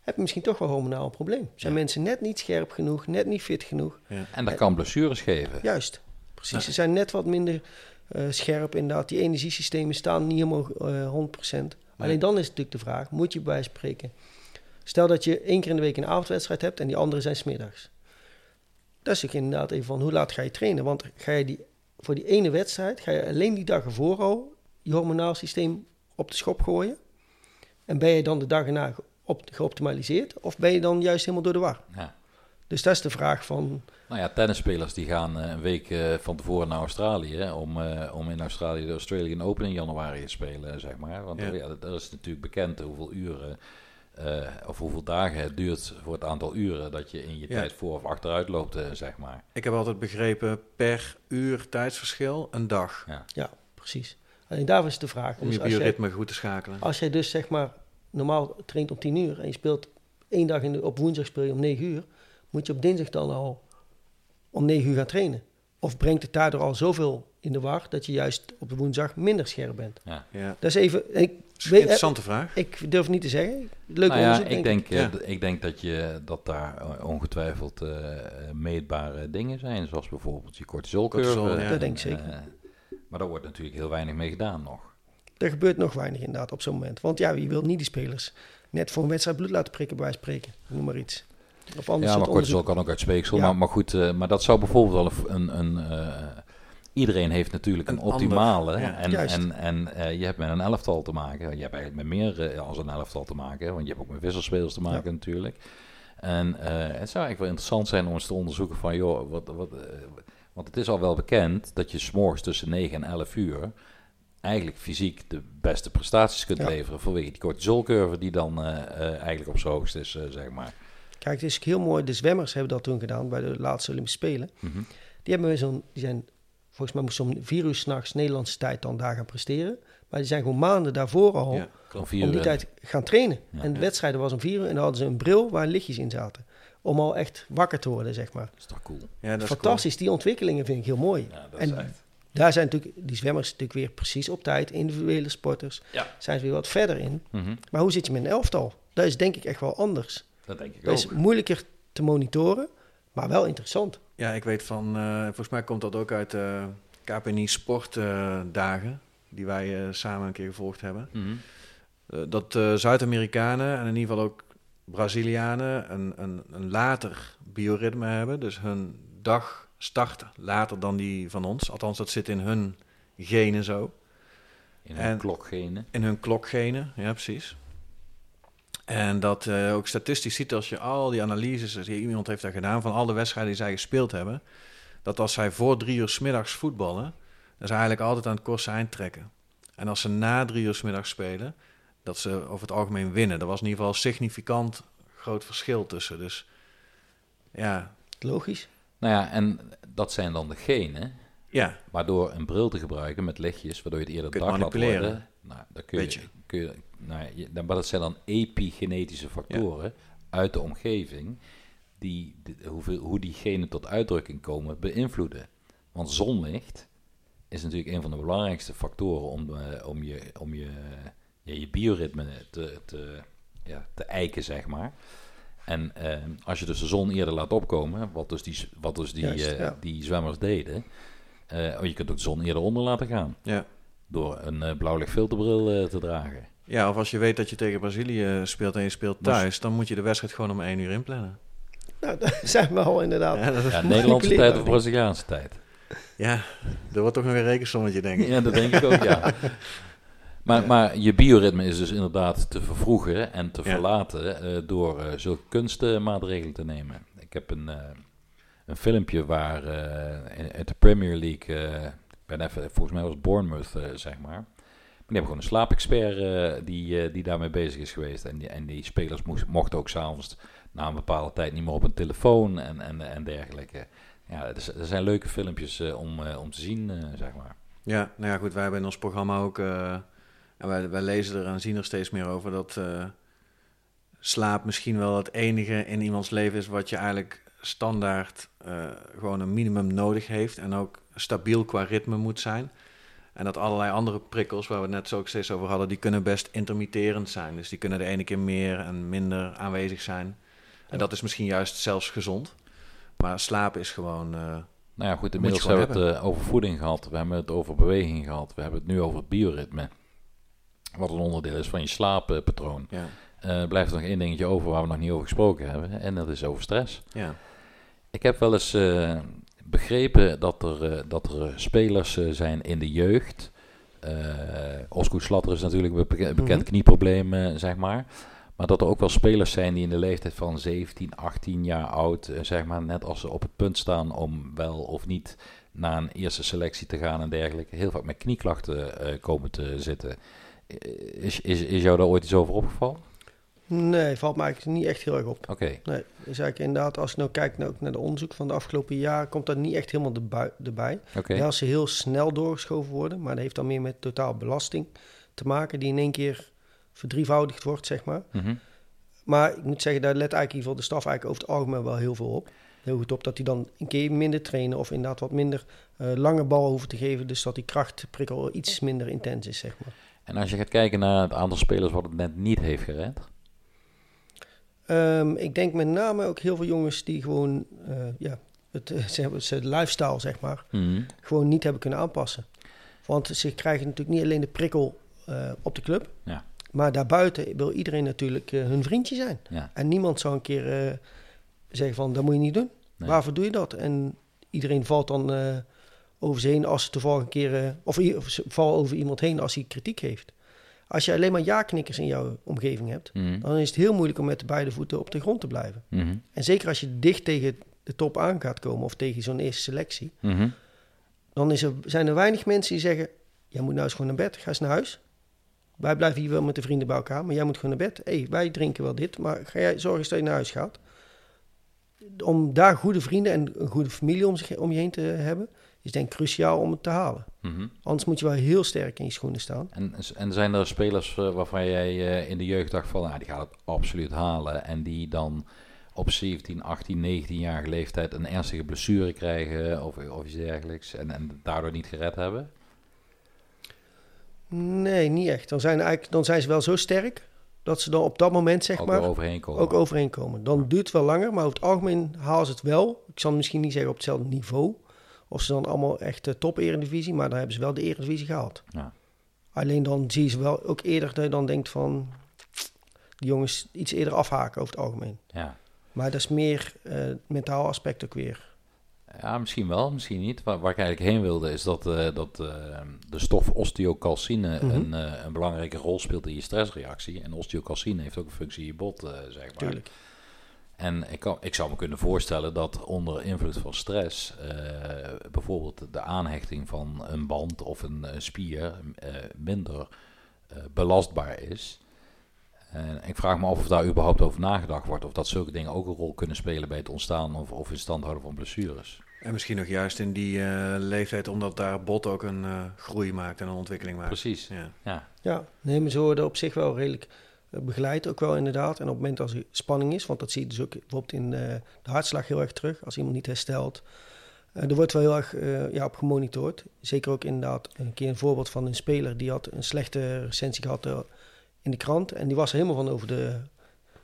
heb je misschien toch wel hormonaal een probleem. Zijn Ja. mensen net niet scherp genoeg, net niet fit genoeg? En dat kan blessures geven. Juist, precies. Ze zijn net wat minder eh, scherp inderdaad. Die energiesystemen staan niet helemaal eh 100%. Alleen dan is het natuurlijk de vraag, moet je bij spreken... Stel dat je één keer in de week een avondwedstrijd hebt en die andere zijn smiddags. Dat is ook inderdaad even van, hoe laat ga je trainen? Want ga je die, voor die ene wedstrijd, ga je alleen die dag ervoor al je hormonaal systeem op de schop gooien? En ben je dan de dag erna op, geoptimaliseerd? Of ben je dan juist helemaal door de war? Ja. Dus dat is de vraag van, Nou ja, tennisspelers die gaan eh, een week eh, van tevoren naar Australië hè, om, eh, om in Australië de Australian Open in januari te spelen, zeg maar. Want Ja. dat is natuurlijk bekend hoeveel uren eh, of hoeveel dagen het duurt voor het aantal uren dat je in je Ja. tijd voor of achteruit loopt, eh, zeg maar. Ik heb altijd begrepen per uur tijdsverschil een dag. Ja. ja, precies. Alleen daar is de vraag. Om Dus je jij- bioritme goed te schakelen. Als jij dus zeg maar normaal traint om 10 uur en je speelt één dag in de, op woensdag speel je om 9 uur, moet je op dinsdag dan al om 9 uur gaan trainen. Of brengt het daardoor al zoveel in de war dat je juist op de woensdag minder scherp bent? Ja. Ja. Dat is even. Ik, is een interessante vraag. ik durf niet te zeggen. Leuk Nou ja, onderzoek, ik denk ik. denk, eh, ik denk dat, je, dat daar eh, ongetwijfeld eh, meetbare dingen zijn, zoals bijvoorbeeld je cortisolcurve. Cortisol, ja. Dat denk ik zeker. Maar daar wordt natuurlijk heel weinig mee gedaan nog. Er gebeurt nog weinig inderdaad op zo'n moment. Want ja, wie wil niet die spelers net voor een wedstrijd bloed laten prikken bij wijze van spreken? Noem maar iets. Of anders Ja, maar cortisol onderzoek. kan ook uit speeksel. Ja. Maar, maar goed, eh, maar dat zou bijvoorbeeld wel een... een, een eh, iedereen heeft natuurlijk een, Een ander, optimale. ja. en en, en eh, je hebt met een elftal te maken. Je hebt eigenlijk met meer eh, als een elftal te maken. Want je hebt ook met wisselspelers te maken natuurlijk. En eh, het zou eigenlijk wel interessant zijn om eens te onderzoeken van... joh, wat, wat, want het is al wel bekend dat je s'morgens tussen 9 en 11 uur... eigenlijk fysiek de beste prestaties kunt Ja. leveren... vanwege die cortisolcurve die dan eigenlijk op zijn hoogst is, zeg maar. Kijk, het is heel mooi. De zwemmers hebben dat toen gedaan bij de laatste Olympische Spelen. Mhm. Die hebben zo'n, die zijn, volgens mij moesten ze om vier uur s'nachts Nederlandse tijd dan daar gaan presteren. Maar die zijn gewoon maanden daarvoor al Ja. Om die uur. tijd gaan trainen. Ja. en de wedstrijden was om vier uur en dan hadden ze een bril waar lichtjes in zaten. Om al echt wakker te worden, zeg maar. Dat is toch cool? Ja, dat is Fantastisch, die ontwikkelingen vind ik heel mooi. Ja, dat En is echt... Daar zijn natuurlijk die zwemmers natuurlijk weer precies op tijd. Individuele sporters Ja. zijn ze weer wat verder in. Mhm. Maar hoe zit je met een elftal? Dat is denk ik echt wel anders. Dat denk ik Dat is ook. moeilijker te monitoren, maar wel interessant. Ja, ik weet van, eh, volgens mij komt dat ook uit de KPNI sportdagen, die wij eh, samen een keer gevolgd hebben. Mhm. Eh, dat eh, Zuid-Amerikanen en in ieder geval ook Brazilianen een, een, een later bioritme hebben. Dus hun dag start later dan die van ons. Althans, dat zit in hun genen zo. In En- klokgenen. In hun klokgenen, ja precies. En dat eh, ook statistisch ziet als je al die analyses, als iemand heeft dat gedaan van al de wedstrijden die zij gespeeld hebben, dat als zij voor drie uur 's middags voetballen, dan ze eigenlijk altijd aan het kortste eind trekken. En als ze na drie uur 's middags spelen, dat ze over het algemeen winnen. Dat was in ieder geval een significant groot verschil tussen. Dus ja, Logisch. Nou ja, en dat zijn dan de genen. ja, Maar door een bril te gebruiken met lichtjes, waardoor je het eerder dag laat manipuleren. worden. Nou, dan kun je. kun je, nou, dan, maar dat zijn dan epigenetische factoren uit de omgeving die de, hoeveel, hoe die genen tot uitdrukking komen beïnvloeden. Want zonlicht is natuurlijk een van de belangrijkste factoren om, eh, om, je, om je, ja, je bioritme te, te, ja, te eiken, zeg maar. En eh, als je dus de zon eerder laat opkomen, wat dus die, wat dus die, Juist, eh, ja. die zwemmers deden, eh, oh, je kunt ook de zon eerder onder laten gaan ja. door een blauwlichtfilterbril te dragen. Ja, of als je weet dat je tegen Brazilië speelt en je speelt thuis, dan moet je de wedstrijd gewoon om één uur inplannen. Nou, daar zijn we al inderdaad. Ja, dat Nederlandse tijd of. Braziliaanse tijd. ja, er wordt toch nog een rekensommetje, denk ik. Ja, dat denk ik ook, ja. Maar, Ja. maar je bioritme is dus inderdaad te vervroegen en te Ja. verlaten eh, door eh, zulke kunstmaatregelen te nemen. Ik heb een, eh, een filmpje waar eh, in, uit de Premier League, eh, ik ben even, volgens mij was het Bournemouth, eh, zeg maar. Die hebben gewoon een slaapexpert eh, die, eh, die daarmee bezig is geweest. En die, en die spelers moest, mochten ook s'avonds na een bepaalde tijd niet meer op een telefoon en, en, en dergelijke. Ja, er, zijn leuke filmpjes eh, om, om te zien, zeg maar. Ja, nou ja, goed, wij hebben in ons programma ook, en wij, wij lezen er en zien er steeds meer over, dat slaap misschien wel het enige in iemands leven is wat je eigenlijk standaard gewoon een minimum nodig heeft. En ook stabiel qua ritme moet zijn. En dat allerlei andere prikkels, waar we het net zo ook steeds over hadden, die kunnen best intermitterend zijn. Dus die kunnen de ene keer meer en minder aanwezig zijn. En dat is misschien juist zelfs gezond. Maar slapen is gewoon. Uh, nou ja, goed, inmiddels hebben we het uh, over voeding gehad. We hebben het over beweging gehad. We hebben het nu over het bioritme. Wat een onderdeel is van je slaappatroon. Ja. Uh, blijft er nog één dingetje over waar we nog niet over gesproken hebben. En dat is over stress. Ja. Ik heb wel eens begrepen dat er, dat er spelers zijn in de jeugd. Oscar Slatter is natuurlijk een bekend mm knieprobleem, zeg maar. Maar dat er ook wel spelers zijn die in de leeftijd van 17, 18 jaar oud, eh, zeg maar, net als ze op het punt staan om wel of niet naar een eerste selectie te gaan en dergelijke, heel vaak met knieklachten uh, komen te zitten. Eh, is, is, is jou daar ooit iets over opgevallen? Nee, valt mij eigenlijk niet echt heel erg op. Oké. Nee, is eigenlijk inderdaad, als je nou kijkt naar, naar de onderzoek van de afgelopen jaar, komt dat niet echt helemaal erbij. Oké. Als ze heel snel doorgeschoven worden, maar dat heeft dan meer met totaal belasting te maken, die in één keer verdrievoudigd wordt, zeg maar. Mhm. Maar ik moet zeggen, daar let eigenlijk in ieder geval de staf eigenlijk over het algemeen wel heel veel op. Heel goed op dat hij dan een keer minder trainen of inderdaad wat minder uh, lange bal hoeven te geven. Dus dat die krachtprikkel iets minder intens is, zeg maar. En als je gaat kijken naar het aantal spelers wat het net niet heeft gered? Um, ik denk met name ook heel veel jongens die gewoon uh, ja, het, het lifestyle, zeg maar, mhm. gewoon niet hebben kunnen aanpassen. Want ze krijgen natuurlijk niet alleen de prikkel uh, op de club. Ja. Maar daarbuiten wil iedereen natuurlijk uh, hun vriendje zijn. Ja. En niemand zou een keer zeggen van, dat moet je niet doen. Nee. Waarvoor doe je dat? En iedereen valt dan over ze heen als ze toevallig een keer... of, of val over iemand heen als hij kritiek heeft. Als je alleen maar ja-knikkers in jouw omgeving hebt... Mm. dan is het heel moeilijk om met de beide voeten op de grond te blijven. Mm -hmm. En zeker als je dicht tegen de top aan gaat komen... of tegen zo'n eerste selectie... Mm -hmm. dan is er, zijn er weinig mensen die zeggen... jij moet nou eens gewoon naar bed, ga eens naar huis... Wij blijven hier wel met de vrienden bij elkaar, maar jij moet gewoon naar bed. Hé, hey, wij drinken wel dit, maar ga jij zorgen dat je naar huis gaat. Om daar goede vrienden en een goede familie om, zich, om je heen te hebben, is denk ik cruciaal om het te halen. Mm -hmm. Anders moet je wel heel sterk in je schoenen staan. En, en zijn er spelers uh, waarvan jij uh, in de jeugd dacht van, nou, die gaat het absoluut halen. En die dan op 17, 18, 19 jarige leeftijd een ernstige blessure krijgen of, of iets dergelijks. En, en daardoor niet gered hebben? Nee, niet echt. Dan zijn, eigenlijk, dan zijn ze wel zo sterk dat ze dan op dat moment zeg ook maar overheen komen. ook overheen komen. Dan duurt het wel langer, maar over het algemeen halen ze het wel. Ik zal misschien niet zeggen op hetzelfde niveau. Of ze dan allemaal echt de top eredivisie, maar dan hebben ze wel de eredivisie gehaald. Ja. Alleen dan zie je ze wel ook eerder dat je dan denkt van die jongens iets eerder afhaken over het algemeen. Ja. Maar dat is meer uh, mentaal aspect ook weer. Ja, misschien wel, misschien niet. Waar, waar ik eigenlijk heen wilde is dat, uh, dat uh, de stof osteocalcine Mhm. een, een belangrijke rol speelt in je stressreactie. En osteocalcine heeft ook een functie in je bot, zeg maar. Tuurlijk. En ik, kan, ik zou me kunnen voorstellen dat onder invloed van stress bijvoorbeeld de aanhechting van een band of een spier minder belastbaar is. En ik vraag me af of daar überhaupt over nagedacht wordt. Of dat zulke dingen ook een rol kunnen spelen bij het ontstaan of, of in stand houden van blessures. En misschien nog juist in die uh, leeftijd, omdat daar bot ook een uh, groei maakt en een ontwikkeling maakt. Precies. Ja, ja. ja nee, maar ze worden op zich wel redelijk uh, begeleid, ook wel inderdaad. En op het moment als er spanning is, want dat zie je dus ook bijvoorbeeld in de hartslag heel erg terug, als iemand niet herstelt. er wordt wel heel erg ja, op gemonitord. Zeker ook inderdaad een keer een voorbeeld van een speler die had een slechte recensie gehad in de krant. En die was er helemaal van over de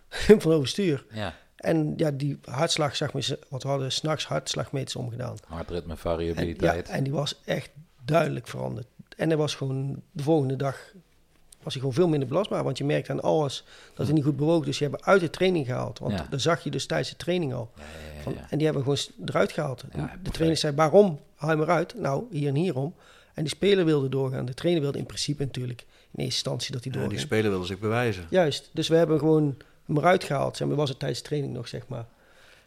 van overstuur. Ja. En ja, die hartslag, zeg maar, wat we hadden s'nachts hartslagmeters omgedaan. Hartritme variabiliteit. En, ja, en die was echt duidelijk veranderd. En hij was gewoon de volgende dag was hij gewoon veel minder belastbaar. Want je merkt aan alles dat hij niet goed bewoog. Dus je hebben uit de training gehaald. Want Ja. dat zag je dus tijdens de training al. Ja, ja, ja, Van, ja. en die hebben we gewoon eruit gehaald. En Ja, de trainer zei, waarom haal je hem eruit? Nou, hier en hierom. En die speler wilde doorgaan. De trainer wilde in principe natuurlijk in eerste instantie dat hij Ja, doorging. die speler wilde zich bewijzen. Juist, dus we hebben gewoon hem eruit gehaald. Zeg maar, was het tijdens de training nog, zeg maar.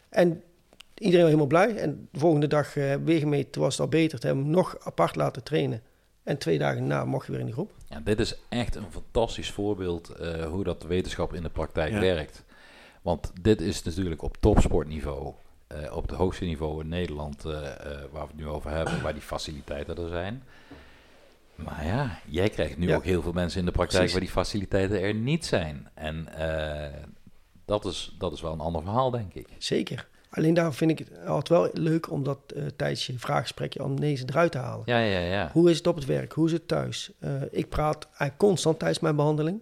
En iedereen was helemaal blij. En de volgende dag eh, weer gemeten, was het al beter. Toen hebben we hem nog apart laten trainen. En twee dagen na mocht je weer in de groep. Ja, dit is echt een fantastisch voorbeeld eh, hoe dat wetenschap in de praktijk Ja. werkt. Want dit is natuurlijk op topsportniveau, eh, op het hoogste niveau in Nederland, eh, eh, waar we het nu over hebben, waar die faciliteiten er zijn. Maar ja, jij krijgt nu Ja. ook heel veel mensen in de praktijk Precies. waar die faciliteiten er niet zijn. En eh, dat, is, dat is wel een ander verhaal, denk ik. Zeker. Alleen daar vind ik het altijd wel leuk om dat eh, tijdens je vraaggesprekje om deze eruit te halen. Ja, ja, ja. Hoe is het op het werk? Hoe is het thuis? Eh, ik praat eigenlijk constant tijdens mijn behandeling.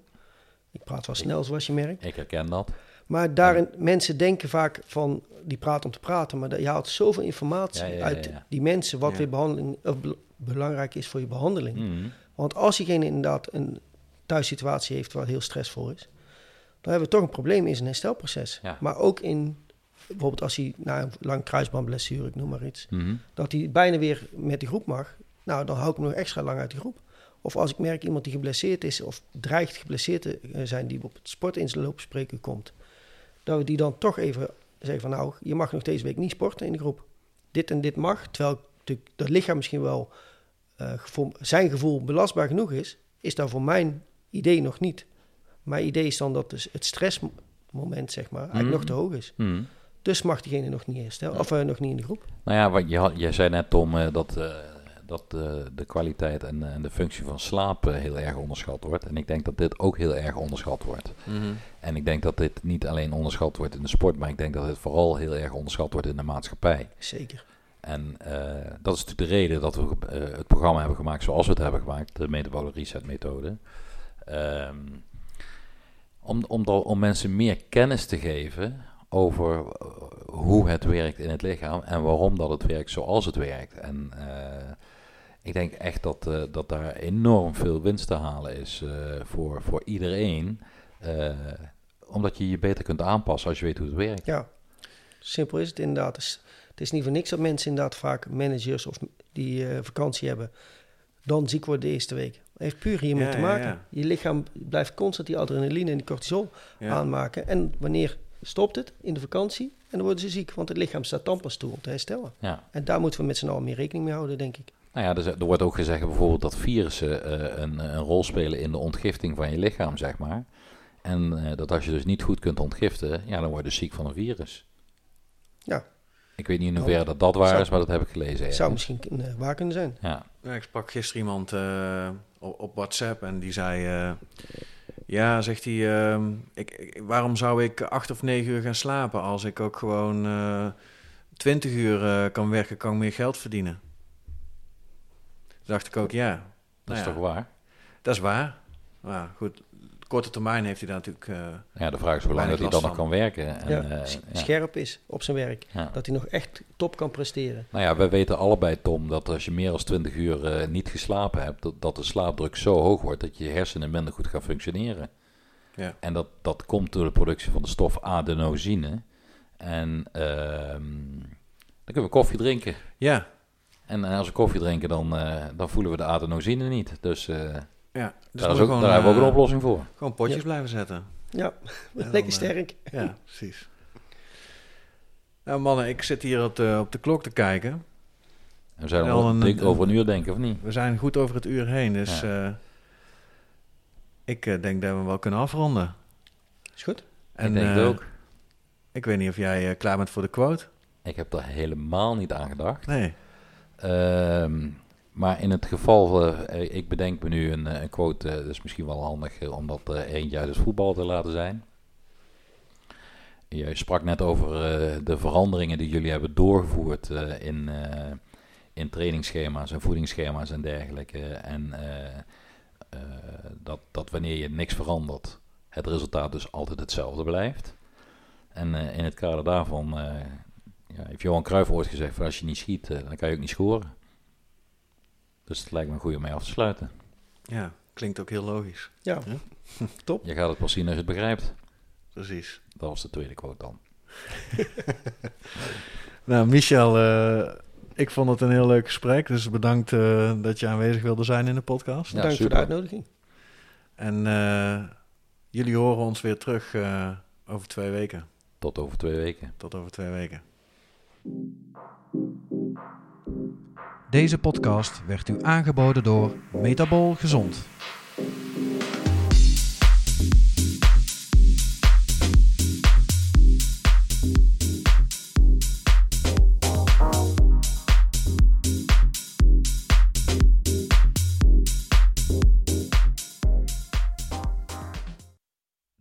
Ik praat wel snel, zoals je merkt. Ik herken dat. Maar daarin, mensen denken vaak van, die praten om te praten, maar je haalt zoveel informatie Ja, ja, ja, uit die mensen, wat Ja. weer behandeling, belangrijk is voor je behandeling. Mhm. Want als diegene inderdaad een thuissituatie heeft wat heel stressvol is, dan hebben we toch een probleem in zijn herstelproces. Ja. Maar ook in, bijvoorbeeld als hij na een lang kruisbandblessure, ik noem maar iets, Mhm. dat hij bijna weer met de groep mag, nou dan hou ik hem nog extra lang uit de groep. Of als ik merk iemand die geblesseerd is of dreigt geblesseerd te zijn, die op het sportinloopspreken komt, dat we die dan toch even zeggen van nou, je mag nog deze week niet sporten in de groep. Dit en dit mag, terwijl natuurlijk dat lichaam misschien wel eh, voor zijn gevoel belastbaar genoeg is, is dat voor mijn idee nog niet. Mijn idee is dan dat dus het stressmoment, zeg maar, eigenlijk Mhm. nog te hoog is. Mhm. Dus mag diegene nog niet herstellen, of eh, nog niet in de groep. Nou ja, wat je had, jij zei net, Tom, eh, dat, eh, dat eh, de kwaliteit en, en de functie van slaap heel erg onderschat wordt. En ik denk dat dit ook heel erg onderschat wordt. Mhm. En ik denk dat dit niet alleen onderschat wordt in de sport, maar ik denk dat het vooral heel erg onderschat wordt in de maatschappij. Zeker. En eh, dat is natuurlijk de reden dat we eh, het programma hebben gemaakt zoals we het hebben gemaakt, de Metabole Reset methode. Ehm, om, om, om mensen meer kennis te geven over eh, hoe het werkt in het lichaam en waarom dat het werkt zoals het werkt. En eh, ik denk echt dat, eh, dat daar enorm veel winst te halen is eh, voor, voor iedereen. eh, omdat je je beter kunt aanpassen als je weet hoe het werkt. Ja, simpel is het inderdaad. Het is, het is niet voor niks dat mensen inderdaad vaak managers of die eh, vakantie hebben, dan ziek worden de eerste week. Het heeft puur hiermee Ja, te ja, maken. ja. Je lichaam blijft constant die adrenaline en die cortisol Ja. aanmaken. En wanneer stopt het? In de vakantie. En dan worden ze ziek, want het lichaam staat dan pas toe om te herstellen. Ja. En daar moeten we met z'n allen meer rekening mee houden, denk ik. Nou ja, er, er wordt ook gezegd bijvoorbeeld dat virussen eh, een, een rol spelen in de ontgifting van je lichaam, zeg maar. En eh, dat als je dus niet goed kunt ontgiften, ja, dan word je dus ziek van een virus. Ja. Ik weet niet in hoeverre dat dat waar Zou- is, maar dat heb ik gelezen. Het ergens. zou misschien eh, waar kunnen zijn. Ja, Ja, ik sprak gisteren iemand eh, op, op WhatsApp en die zei... ja, zegt hij, ehm, ik, ik- waarom zou ik acht of negen uur gaan slapen... als ik ook gewoon eh 20 uur eh, kan werken, kan ik meer geld verdienen? Toen dacht ik ook, ja, dat Nou is ja. toch waar? dat is waar. Maar goed, korte termijn heeft hij daar natuurlijk... eh, Ja, de vraag is hoe lang dat hij dan nog kan werken. En, ja, eh, ja. Scherp is op zijn werk. Ja. Dat hij nog echt top kan presteren. Nou ja, we weten allebei, Tom, dat als je meer dan 20 uur eh, niet geslapen hebt, dat, dat de slaapdruk zo hoog wordt dat je hersenen minder goed gaan functioneren. ja. En dat, dat komt door de productie van de stof adenosine. En ehm, dan kunnen we koffie drinken. ja, En als we koffie drinken, dan, eh, dan voelen we de adenosine niet. Dus eh, ja. Dus daar, moet is ook, gewoon, daar hebben we ook een eh, oplossing voor. Gewoon potjes Ja. blijven zetten. Ja, dan, lekker eh, sterk. Ja, precies. Nou mannen, ik zit hier op de, op de klok te kijken. En we zijn al een- over een uur, denk ik, of niet? We zijn goed over het uur heen, dus eh, ik eh, denk dat we hem wel kunnen afronden. Is goed? ik denk het ook. Ik weet niet of jij klaar bent voor de quote. Ik heb daar helemaal niet aan gedacht. Nee. Ehm, maar in het geval, eh, ik bedenk me nu een, eh, een quote, eh, dat is misschien wel handig om dat eentje uit het voetbal te laten zijn. Je sprak net over de veranderingen die jullie hebben doorgevoerd in, in trainingsschema's en voedingsschema's en dergelijke. En dat, dat wanneer je niks verandert, het resultaat dus altijd hetzelfde blijft. En in het kader daarvan ja, heeft Johan Cruijff ooit gezegd: als je niet schiet, dan kan je ook niet scoren. Dus het lijkt me een goede om mee af te sluiten. Ja, klinkt ook heel logisch. Ja, Je gaat het pas zien als je het begrijpt. Precies. Dat was de tweede quote dan. Nou, Michel, eh, ik vond het een heel leuk gesprek. Dus bedankt eh, dat je aanwezig wilde zijn in de podcast. Ja, bedankt voor de uitnodiging. En eh, jullie horen ons weer terug eh, over twee weken. Tot over twee weken. Tot over twee weken. Deze podcast werd u aangeboden door Metabol Gezond.